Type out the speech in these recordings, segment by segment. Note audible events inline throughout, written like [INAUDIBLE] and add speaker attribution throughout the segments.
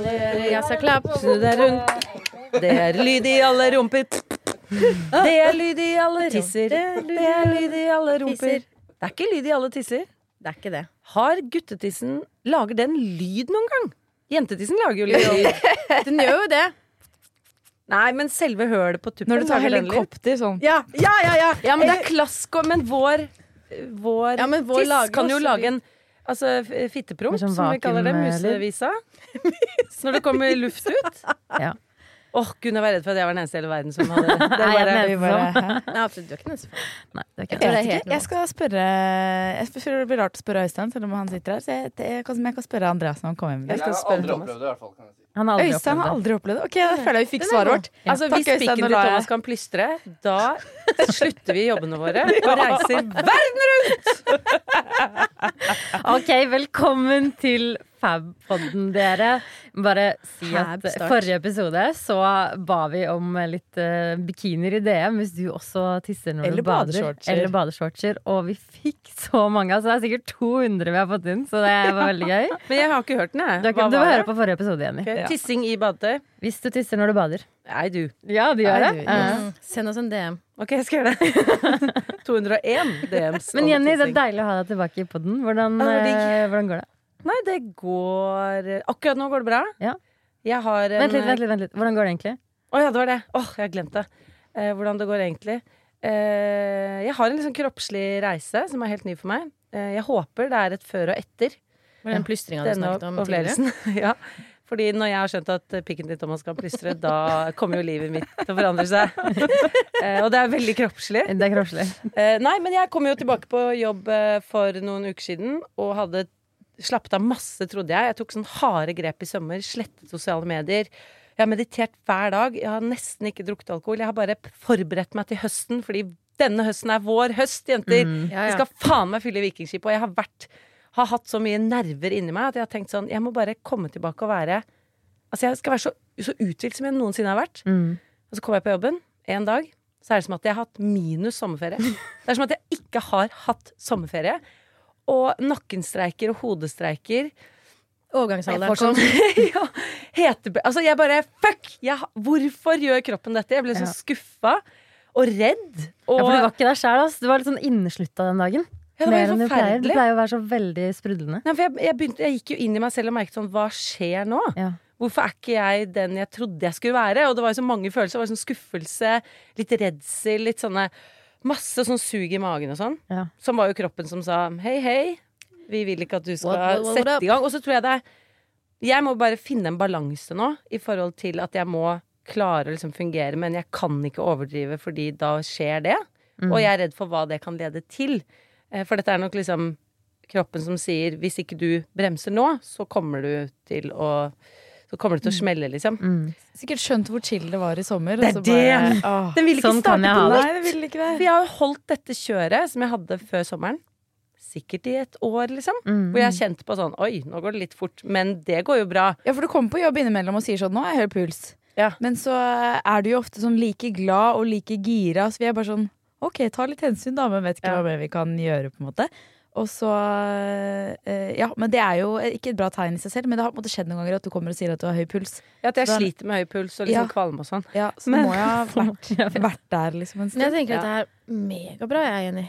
Speaker 1: Jeg skal klappe deg rundt. Det er lyd i alle rumper. Det er lyd i alle tisser. Det er lyd i alle rumper. Det er ikke lyd i alle tisser.
Speaker 2: Det er ikke det.
Speaker 1: Har guttetissen Lager den lyd noen gang? Jentetissen lager jo lyd. [LAUGHS]
Speaker 2: Den gjør jo det.
Speaker 1: Nei, men selve hølet på tuppen
Speaker 3: Når du tar helikopter sånn.
Speaker 1: Ja, ja, ja, ja. ja men det er klasko. Men vår, vår
Speaker 2: Ja, men vår
Speaker 1: tiss kan jo lage en Altså f- fittepromp,
Speaker 4: Med sånn
Speaker 1: som vi kaller det. Musevisa. [LAUGHS] Når det kommer luft ut.
Speaker 4: Ja.
Speaker 1: Åh, Gud, jeg være redd for at jeg var den eneste i hele verden som hadde [LAUGHS] det.
Speaker 4: Nei, jeg
Speaker 1: bare-
Speaker 4: mener
Speaker 3: Vi bare. [LAUGHS]
Speaker 2: Nei, absolutt. Du er ikke nesefar.
Speaker 4: Nei, det er ikke
Speaker 3: Jeg
Speaker 4: det.
Speaker 3: vet ikke. Jeg skal spørre Jeg tror det blir rart å spørre Øystein, selv om han sitter her. Så jeg, jeg, kan, jeg kan spørre Andreas når han kommer hjem.
Speaker 1: Jeg skal spørre Thomas.
Speaker 4: Han har aldri
Speaker 3: Øystein har
Speaker 4: opplevd det.
Speaker 3: aldri opplevd det. Ok, da føler jeg vi fikk svaret vårt.
Speaker 1: Altså,
Speaker 3: Takk,
Speaker 1: Hvis pikken til Thomas kan plystre, da slutter vi jobbene våre og reiser [LAUGHS] verden rundt!
Speaker 4: Ok, velkommen til Fab-podden, dere. Bare si at forrige episode så ba vi om litt uh, bikinier i DM hvis du også tisser når
Speaker 3: Eller
Speaker 4: du bader.
Speaker 3: badeshortser.
Speaker 4: Eller badeshortser. Og vi fikk så mange. Altså, det er sikkert 200 vi har fått inn, så det var veldig gøy. [LAUGHS]
Speaker 1: Men jeg har ikke hørt den, jeg.
Speaker 4: Du, du må høre på forrige episode, Jenny.
Speaker 1: Ok, Tissing i badetøy.
Speaker 4: Hvis du tisser når du bader.
Speaker 1: Nei, du.
Speaker 4: Ja, du gjør det. Ja.
Speaker 2: Mm. Send oss en DM.
Speaker 1: Ok, jeg skal gjøre det. [LAUGHS] 201 DMs.
Speaker 4: Men Jenny, det er deilig å ha deg tilbake i podden. Hvordan,
Speaker 1: Ja,
Speaker 4: eh, hvordan går det?
Speaker 1: Nei, det går Akkurat nå går det bra.
Speaker 4: Ja.
Speaker 1: Jeg har en
Speaker 4: Vent litt, vent litt. vent litt Hvordan går det egentlig?
Speaker 1: Å ja, det var det. Åh, jeg har glemt det. Eh, hvordan det går egentlig. Eh, jeg har en liksom kroppslig reise som er helt ny for meg. Eh, jeg håper det er et før og etter
Speaker 2: Med den plystringa du snakket om tidligere? [LAUGHS]
Speaker 1: ja. Fordi når jeg har skjønt at eh, pikken til Thomas kan plystre, da kommer jo livet mitt til å forandre seg. [LAUGHS] Eh, og det er veldig kroppslig.
Speaker 4: Det er kroppslig.
Speaker 1: Eh, nei, men jeg kom jo tilbake på jobb eh, for noen uker siden og hadde slappet av masse, trodde jeg. Jeg tok sånn harde grep i sommer. Slettet sosiale medier. Jeg har meditert hver dag. Jeg har nesten ikke drukket alkohol. Jeg har bare forberedt meg til høsten, fordi denne høsten er vår høst, jenter.
Speaker 4: Mm.
Speaker 2: Ja, ja.
Speaker 1: Jeg skal faen meg fylle Vikingskip. Og jeg har vært har hatt så mye nerver inni meg at jeg har tenkt sånn Jeg må bare komme tilbake og være Altså, jeg skal være så, så uthvilt som jeg noensinne har vært.
Speaker 4: Mm.
Speaker 1: Og så kommer jeg på jobben en dag, så er det som at jeg har hatt minus sommerferie. [LAUGHS] Det er som at jeg ikke har hatt sommerferie. Og nakkenstreiker og hodestreiker.
Speaker 2: Overgangsalderen
Speaker 1: Jeg
Speaker 2: kom.
Speaker 1: sånn [LAUGHS] ja, hetebe... Altså, jeg bare Fuck! Jeg, hvorfor gjør kroppen dette? Jeg ble så
Speaker 4: Ja.
Speaker 1: skuffa og redd. Og
Speaker 4: Ja, for du var ikke der sjæl, Altså. Du var litt sånn inneslutta den dagen.
Speaker 1: Ja, det var
Speaker 4: Mer enn du pleier. Du pleier å være så veldig sprudlende.
Speaker 1: Nei, for jeg, jeg, begynte, jeg gikk jo inn i meg selv og merket sånn Hva skjer nå?
Speaker 4: Ja.
Speaker 1: Hvorfor er ikke jeg den jeg trodde jeg skulle være? Og det var jo så mange følelser. Det var sånn skuffelse, litt redsel, litt sånne Masse sånn sug i magen og sånn.
Speaker 4: Ja.
Speaker 1: Som var jo kroppen som sa hei, hei, vi vil ikke at du skal
Speaker 2: What, what, what
Speaker 1: sette i gang. Og så tror jeg det er Jeg må bare finne en balanse nå i forhold til at jeg må klare å liksom fungere, men jeg kan ikke overdrive fordi da skjer det.
Speaker 4: Mm.
Speaker 1: Og jeg er redd for hva det kan lede til. Eh, For dette er nok liksom kroppen som sier hvis ikke du bremser nå, så kommer du til å så kommer det til å smelle, liksom.
Speaker 4: Mm.
Speaker 3: Sikkert skjønt hvor chill det var i sommer.
Speaker 1: Det er
Speaker 3: og så
Speaker 1: det.
Speaker 3: bare, åh.
Speaker 1: Den vil ikke
Speaker 4: Sånn kan
Speaker 1: starte
Speaker 4: jeg
Speaker 1: på nytt.
Speaker 3: Nei, det ikke
Speaker 1: For
Speaker 3: det.
Speaker 1: jeg har jo holdt dette kjøret som jeg hadde før sommeren, sikkert i et år, liksom.
Speaker 4: Mm.
Speaker 1: Hvor jeg har kjent på sånn Oi, nå går det litt fort. Men det går jo bra.
Speaker 3: Ja, for du kommer på jobb innimellom og sier sånn 'nå har jeg høy puls'.
Speaker 1: Ja.
Speaker 3: Men så er du jo ofte sånn like glad og like gira, så vi er bare sånn OK, ta litt hensyn, da, men vet ikke
Speaker 1: Ja.
Speaker 3: hva mer vi kan gjøre, på en måte. Og så eh, Ja, men det er jo ikke et bra tegn i seg selv, men det har på en måte skjedd noen ganger at du kommer og sier at du har høy puls.
Speaker 1: Ja, at jeg
Speaker 3: Da-
Speaker 1: sliter med høy puls og liksom
Speaker 3: Ja.
Speaker 1: kvalme og sånn.
Speaker 3: Ja, så
Speaker 1: Men-
Speaker 3: må jeg ha [LAUGHS] vært, vært der liksom en
Speaker 2: Men jeg tenker
Speaker 1: Ja.
Speaker 2: at det er megabra, jeg er enig.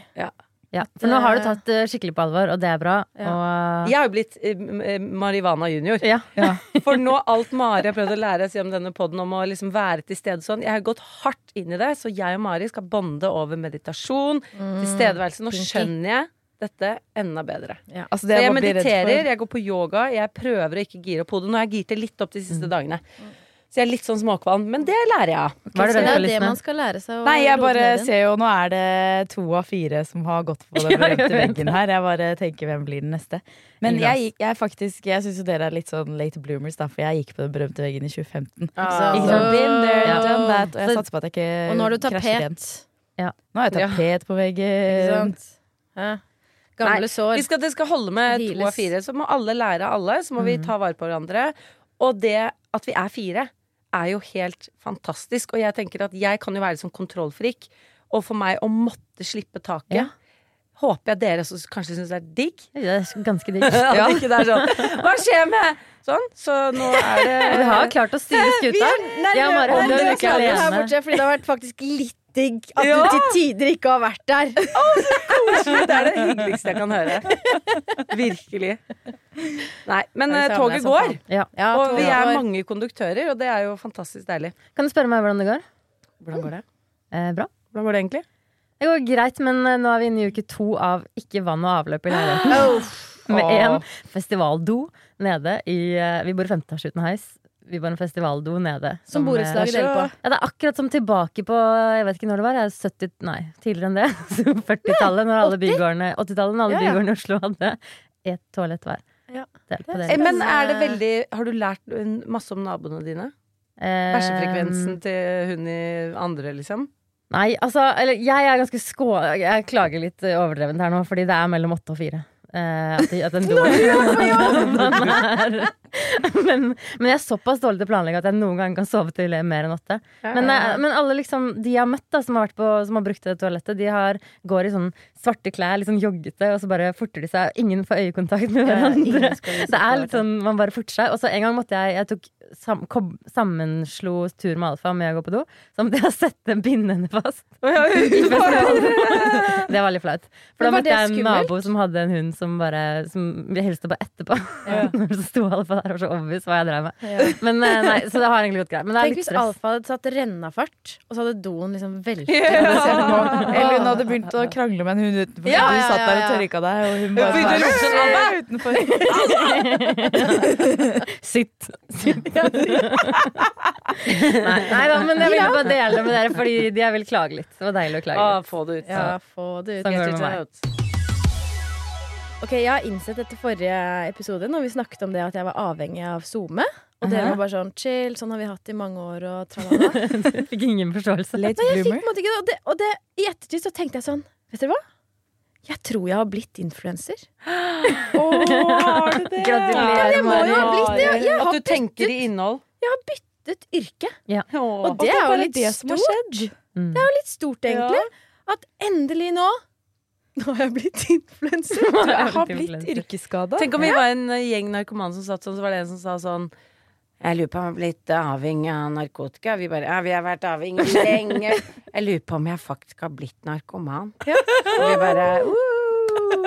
Speaker 4: Ja, for nå har du tatt det skikkelig på alvor, og det er bra.
Speaker 2: Ja.
Speaker 4: Og
Speaker 1: Jeg har jo blitt eh, eh, Marivana junior.
Speaker 4: ja. [LAUGHS]
Speaker 3: Ja.
Speaker 1: For nå alt Mari har prøvd å lære seg om denne poden om å liksom være til stede sånn. Jeg har gått hardt inn i det, så jeg og Mari skal bonde over meditasjon, tilstedeværelse. Nå skjønner jeg dette enda bedre.
Speaker 3: Altså,
Speaker 1: Så
Speaker 3: det
Speaker 1: jeg
Speaker 3: bare
Speaker 1: mediterer, jeg går på yoga, jeg prøver å ikke gire opp hodet. Nå har jeg girt det litt opp de siste dagene. Så jeg er litt sånn småkvalm. Men det lærer jeg av.
Speaker 4: Er det
Speaker 3: er det man skal lære seg å
Speaker 5: Nei, jeg bare ser jo Nå er det to av fire som har gått på den [LAUGHS] berømte veggen her. Jeg bare tenker hvem blir den neste. Men jeg, jeg, faktisk Jeg syns jo dere er litt sånn late bloomers, da, for jeg gikk på den berømte veggen i 2015.
Speaker 3: Oh.
Speaker 5: Ikke sant? Been there, done that. Og jeg satser på at jeg ikke
Speaker 3: Og nå har du tapet. Ja.
Speaker 5: Nå har jeg
Speaker 1: Ja.
Speaker 5: tapet på
Speaker 3: Ikke sant? Ja. Gamle
Speaker 1: Nei,
Speaker 3: sår.
Speaker 1: Skal, det skal holde med to av fire. Så må alle lære av alle. Så må vi ta vare på hverandre. Og det at vi er fire, er jo helt fantastisk. Og jeg tenker at jeg kan jo være som kontrollfrik. Og for meg å måtte slippe taket
Speaker 4: Ja.
Speaker 1: Håper jeg dere også kanskje syns det er digg.
Speaker 4: Det er ganske digg. [LAUGHS]
Speaker 1: Ja. Det er sånn Hva skjer med Sånn. Så nå er [LAUGHS] det
Speaker 4: Vi har klart å styre skuta. Jeg og
Speaker 3: det er
Speaker 4: ikke alene.
Speaker 3: borte, fordi det har vært faktisk litt digg at
Speaker 1: Ja.
Speaker 3: du til tider ikke har vært der.
Speaker 1: koselig. Det er det hyggeligste jeg kan høre. Virkelig. Nei, men eh, toget går.
Speaker 4: Ja.
Speaker 3: Ja,
Speaker 1: Og vi er
Speaker 3: går.
Speaker 1: mange konduktører, og det er jo fantastisk deilig.
Speaker 4: Kan du spørre meg hvordan det går?
Speaker 1: Hvordan går det?
Speaker 4: Eh, bra.
Speaker 1: Hvordan går det egentlig?
Speaker 4: Det går greit, men eh, nå er vi inne i uke to av ikke vann og avløp i leiligheten. [GASPS] Med én festivaldo nede i eh, Vi bor i femte etasje uten heis. Vi var en festivaldo nede.
Speaker 3: Som
Speaker 4: som
Speaker 3: borettslaget deler på.
Speaker 4: Ja, det er akkurat som tilbake på Jeg vet ikke når det var. Er 70, nei, tidligere enn det. [LAUGHS] 40-tallet, når alle bygårdene 80-tallet, når alle
Speaker 3: Ja, ja.
Speaker 4: bygårdene i Oslo hadde ett toalett hver.
Speaker 3: Ja. Det er.
Speaker 1: Eh, Men er det veldig Har du lært masse om naboene dine?
Speaker 4: Eh,
Speaker 1: Bæsjefrekvensen til hun i andre, liksom?
Speaker 4: Nei, altså Eller jeg er ganske skå... Jeg klager litt eh, overdrevent her nå, fordi det er mellom åtte og fire. Eh, at, at en [LAUGHS] do Den [LAUGHS] er- [LAUGHS] men, men jeg er såpass dårlig til å planlegge at jeg noen ganger kan sove til mer enn åtte. Men, eh, men alle liksom de jeg har møtt da som har, på, som har brukt det toalettet, de har, går i sånn svarte klær, litt sånn joggete, og så bare forter de seg. Ingen får øyekontakt med hverandre. [LAUGHS] Det er litt sånn, Man bare forter seg. Og så en gang måtte jeg Jeg tok sam, kom, sammenslo tur med Alfa med å gå på do. Så måtte jeg [LAUGHS] sette pinnene fast. Det var litt flaut. For da møtte jeg en nabo som hadde en hund som bare Som vi hilste på etterpå. Når det sto Alfa der var så obvious hva jeg drev med. [LAUGHS] Men eh, nei, Så det har egentlig gått greit. Men det er
Speaker 3: Tenk
Speaker 4: litt
Speaker 3: hvis. Alfa hadde tatt rennafart, og så hadde doen liksom veltet. [LAUGHS]
Speaker 5: Eller hun hadde begynt å krangle med en hund utenfor.
Speaker 3: Ja,
Speaker 5: du
Speaker 3: ja,
Speaker 5: satt der og
Speaker 3: ja, ja.
Speaker 5: tørka deg, og hun bare
Speaker 1: sånn, [LAUGHS]
Speaker 5: utenfor.
Speaker 4: Sitt. Sitt. nei, nei da, men jeg ville bare dele det med dere, fordi jeg vil klage litt. Det var deilig å klage
Speaker 1: Ah,
Speaker 4: litt.
Speaker 1: få det ut.
Speaker 3: Ja, få det ut.
Speaker 4: Sånn går det med meg.
Speaker 3: Ok, Jeg har innsett etter forrige episode, når vi snakket om det at jeg var avhengig av SoMe. Og dere var bare sånn chill, sånn har vi hatt i mange år, og tralala. [LAUGHS]
Speaker 4: Fikk ingen forståelse.
Speaker 5: Late
Speaker 3: Nei, jeg fikk på en måte ikke det. Og, det, og det, i ettertid så tenkte jeg sånn, vet dere hva? Jeg tror jeg har blitt influenser. [GASPS]
Speaker 4: Gratulerer,
Speaker 3: jeg må jo ha blitt det. Jeg, jeg,
Speaker 1: At
Speaker 3: har
Speaker 1: du tenker i innhold.
Speaker 3: jeg har byttet yrke.
Speaker 1: Og
Speaker 3: Og det er jo litt
Speaker 5: det
Speaker 3: stort.
Speaker 4: Mm.
Speaker 3: Det er jo litt stort, egentlig. At endelig nå Nå har jeg blitt influenser. [LAUGHS]
Speaker 5: Jeg har blitt yrkesskada.
Speaker 1: Tenk om vi var en gjeng narkomane som satt sånn, så var det en som sa sånn jeg lurer på om jeg har blitt avhengig av narkotika. Vi bare Ja, vi har vært avhengig lenge. [LAUGHS] Jeg lurer på om jeg faktisk har blitt narkoman. [LAUGHS] Og vi bare uh,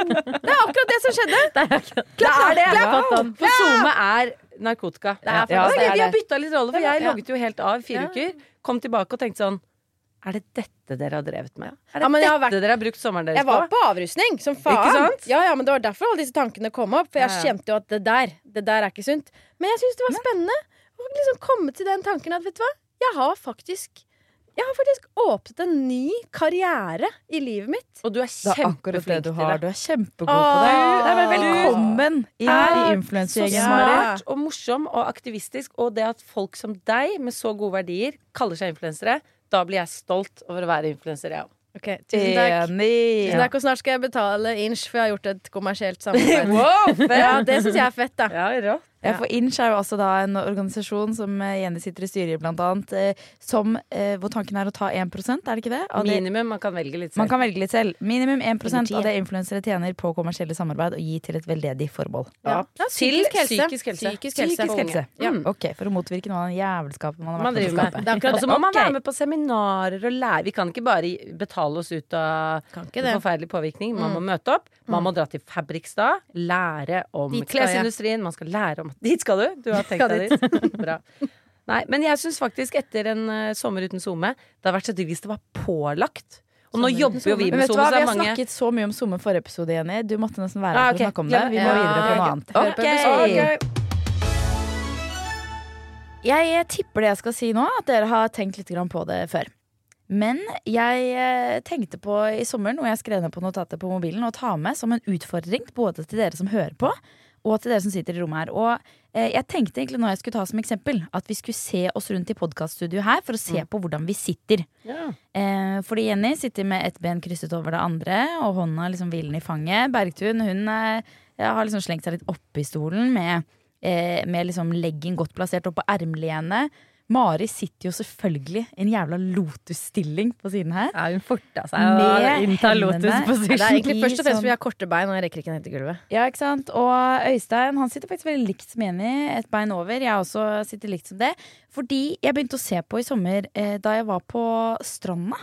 Speaker 3: Det er akkurat det som skjedde!
Speaker 1: Det er det! For SoMe er narkotika. Det er,
Speaker 5: Ja,
Speaker 1: faktisk
Speaker 5: det
Speaker 1: det.
Speaker 5: er
Speaker 1: Vi har
Speaker 5: det.
Speaker 1: bytta litt rolle, for jeg logget jo helt av i fire uker. Kom tilbake og tenkte sånn Er det dette dere har drevet med? Er det
Speaker 3: Ja, men jeg har
Speaker 1: dette
Speaker 3: vært-
Speaker 1: dere har brukt sommeren deres på?
Speaker 3: Jeg var
Speaker 1: på?
Speaker 3: på avrusning, som faen.
Speaker 1: Ikke sant?
Speaker 3: Ja, ja, men Det var derfor alle disse tankene kom opp. For jeg
Speaker 1: Ja, ja.
Speaker 3: kjente jo at det der Det der er ikke sunt. Men jeg syns det var spennende å liksom komme til den tanken at vet du hva, jeg har faktisk Jeg har faktisk åpnet en ny karriere i livet mitt.
Speaker 1: Og du er
Speaker 5: Det er det du har. Du er kjempegod på
Speaker 3: Åh,
Speaker 5: det. Nei, men velkommen inn
Speaker 1: er
Speaker 5: i
Speaker 1: Så
Speaker 5: influensergjengen.
Speaker 3: Ja.
Speaker 5: Mari.
Speaker 1: smart og morsom og aktivistisk. Og det at folk som deg, med så gode verdier, kaller seg influensere, da blir jeg stolt over å være influenser, jeg òg.
Speaker 3: Ok, Tusen takk.
Speaker 5: Enig.
Speaker 3: Tusen takk, Og snart skal jeg betale Inch, for jeg har gjort et kommersielt samarbeid. [LAUGHS]
Speaker 1: Wow,
Speaker 3: Ja, Det syns jeg er fett, da.
Speaker 1: Ja, rått.
Speaker 5: Ja, for Inch er jo altså da en organisasjon som eh, Jenny sitter i styret i, blant annet. eh, Som, eh, hvor tanken er å ta 1 er det ikke det? Av det
Speaker 1: Minimum. Man kan velge litt selv.
Speaker 5: man kan velge litt selv. Minimum 1
Speaker 3: Eller
Speaker 5: av det influensere tjener på kommersielle samarbeid og gi til et veldedig formål.
Speaker 1: Ja.
Speaker 3: Ja,
Speaker 1: Til
Speaker 3: psykisk helse.
Speaker 1: psykisk helse.
Speaker 3: Psykisk helse.
Speaker 5: Psykisk helse.
Speaker 1: Ja.
Speaker 5: Mm. Ok, For å motvirke noe av den jævelskapen man har
Speaker 1: man
Speaker 5: vært med på
Speaker 1: å
Speaker 5: skape.
Speaker 1: Og så må man være med på seminarer og lære. Vi kan ikke bare betale oss ut av forferdelig påvirkning. Man må møte opp. Man må dra til Fabrikstad. Lære om klesindustrien. Man skal lære om Dit skal du! Du har tenkt deg dit. Bra. Nei, men jeg syns faktisk etter en uh, sommer uten SoMe, det har vært så digg hvis det var pålagt. Og nå jobber jo vi med SoMe,
Speaker 5: Vi har
Speaker 1: mange
Speaker 5: snakket så mye om SoMe forrige episode, Jenny. Du måtte nesten være
Speaker 1: Ah,
Speaker 5: her for å snakke om det. Vi må videre på noe annet.
Speaker 3: Hør på
Speaker 1: Ok.
Speaker 3: episoden.
Speaker 5: jeg tipper det jeg skal si nå, at dere har tenkt litt på det før. Men jeg eh, tenkte på i sommeren, noe jeg skrev ned på notatet på mobilen, å ta med som en utfordring både til dere som hører på, og til dere som sitter i rommet her. Og eh, jeg tenkte egentlig når jeg skulle ta som eksempel at vi skulle se oss rundt i podkaststudioet her for å se på hvordan vi sitter. Eh, fordi Jenny sitter med ett ben krysset over det andre, og hånda liksom hvilende i fanget. Bergtun hun eh, har liksom slengt seg litt oppi stolen med, eh, med liksom leggen godt plassert opp på ermlenet. Mari sitter jo selvfølgelig i en jævla lotusstilling på siden her.
Speaker 4: Ja, hun forta seg å innta
Speaker 5: lotusposisjon.
Speaker 4: lotus
Speaker 3: Det er egentlig først og fremst fordi jeg har korte bein og jeg rekker ikke ned til gulvet.
Speaker 5: Ja, ikke sant? Og Øystein han sitter faktisk veldig likt som Jenny, et bein over. Jeg også sitter likt som det. Fordi jeg begynte å se på i sommer, eh, da jeg var på stranda,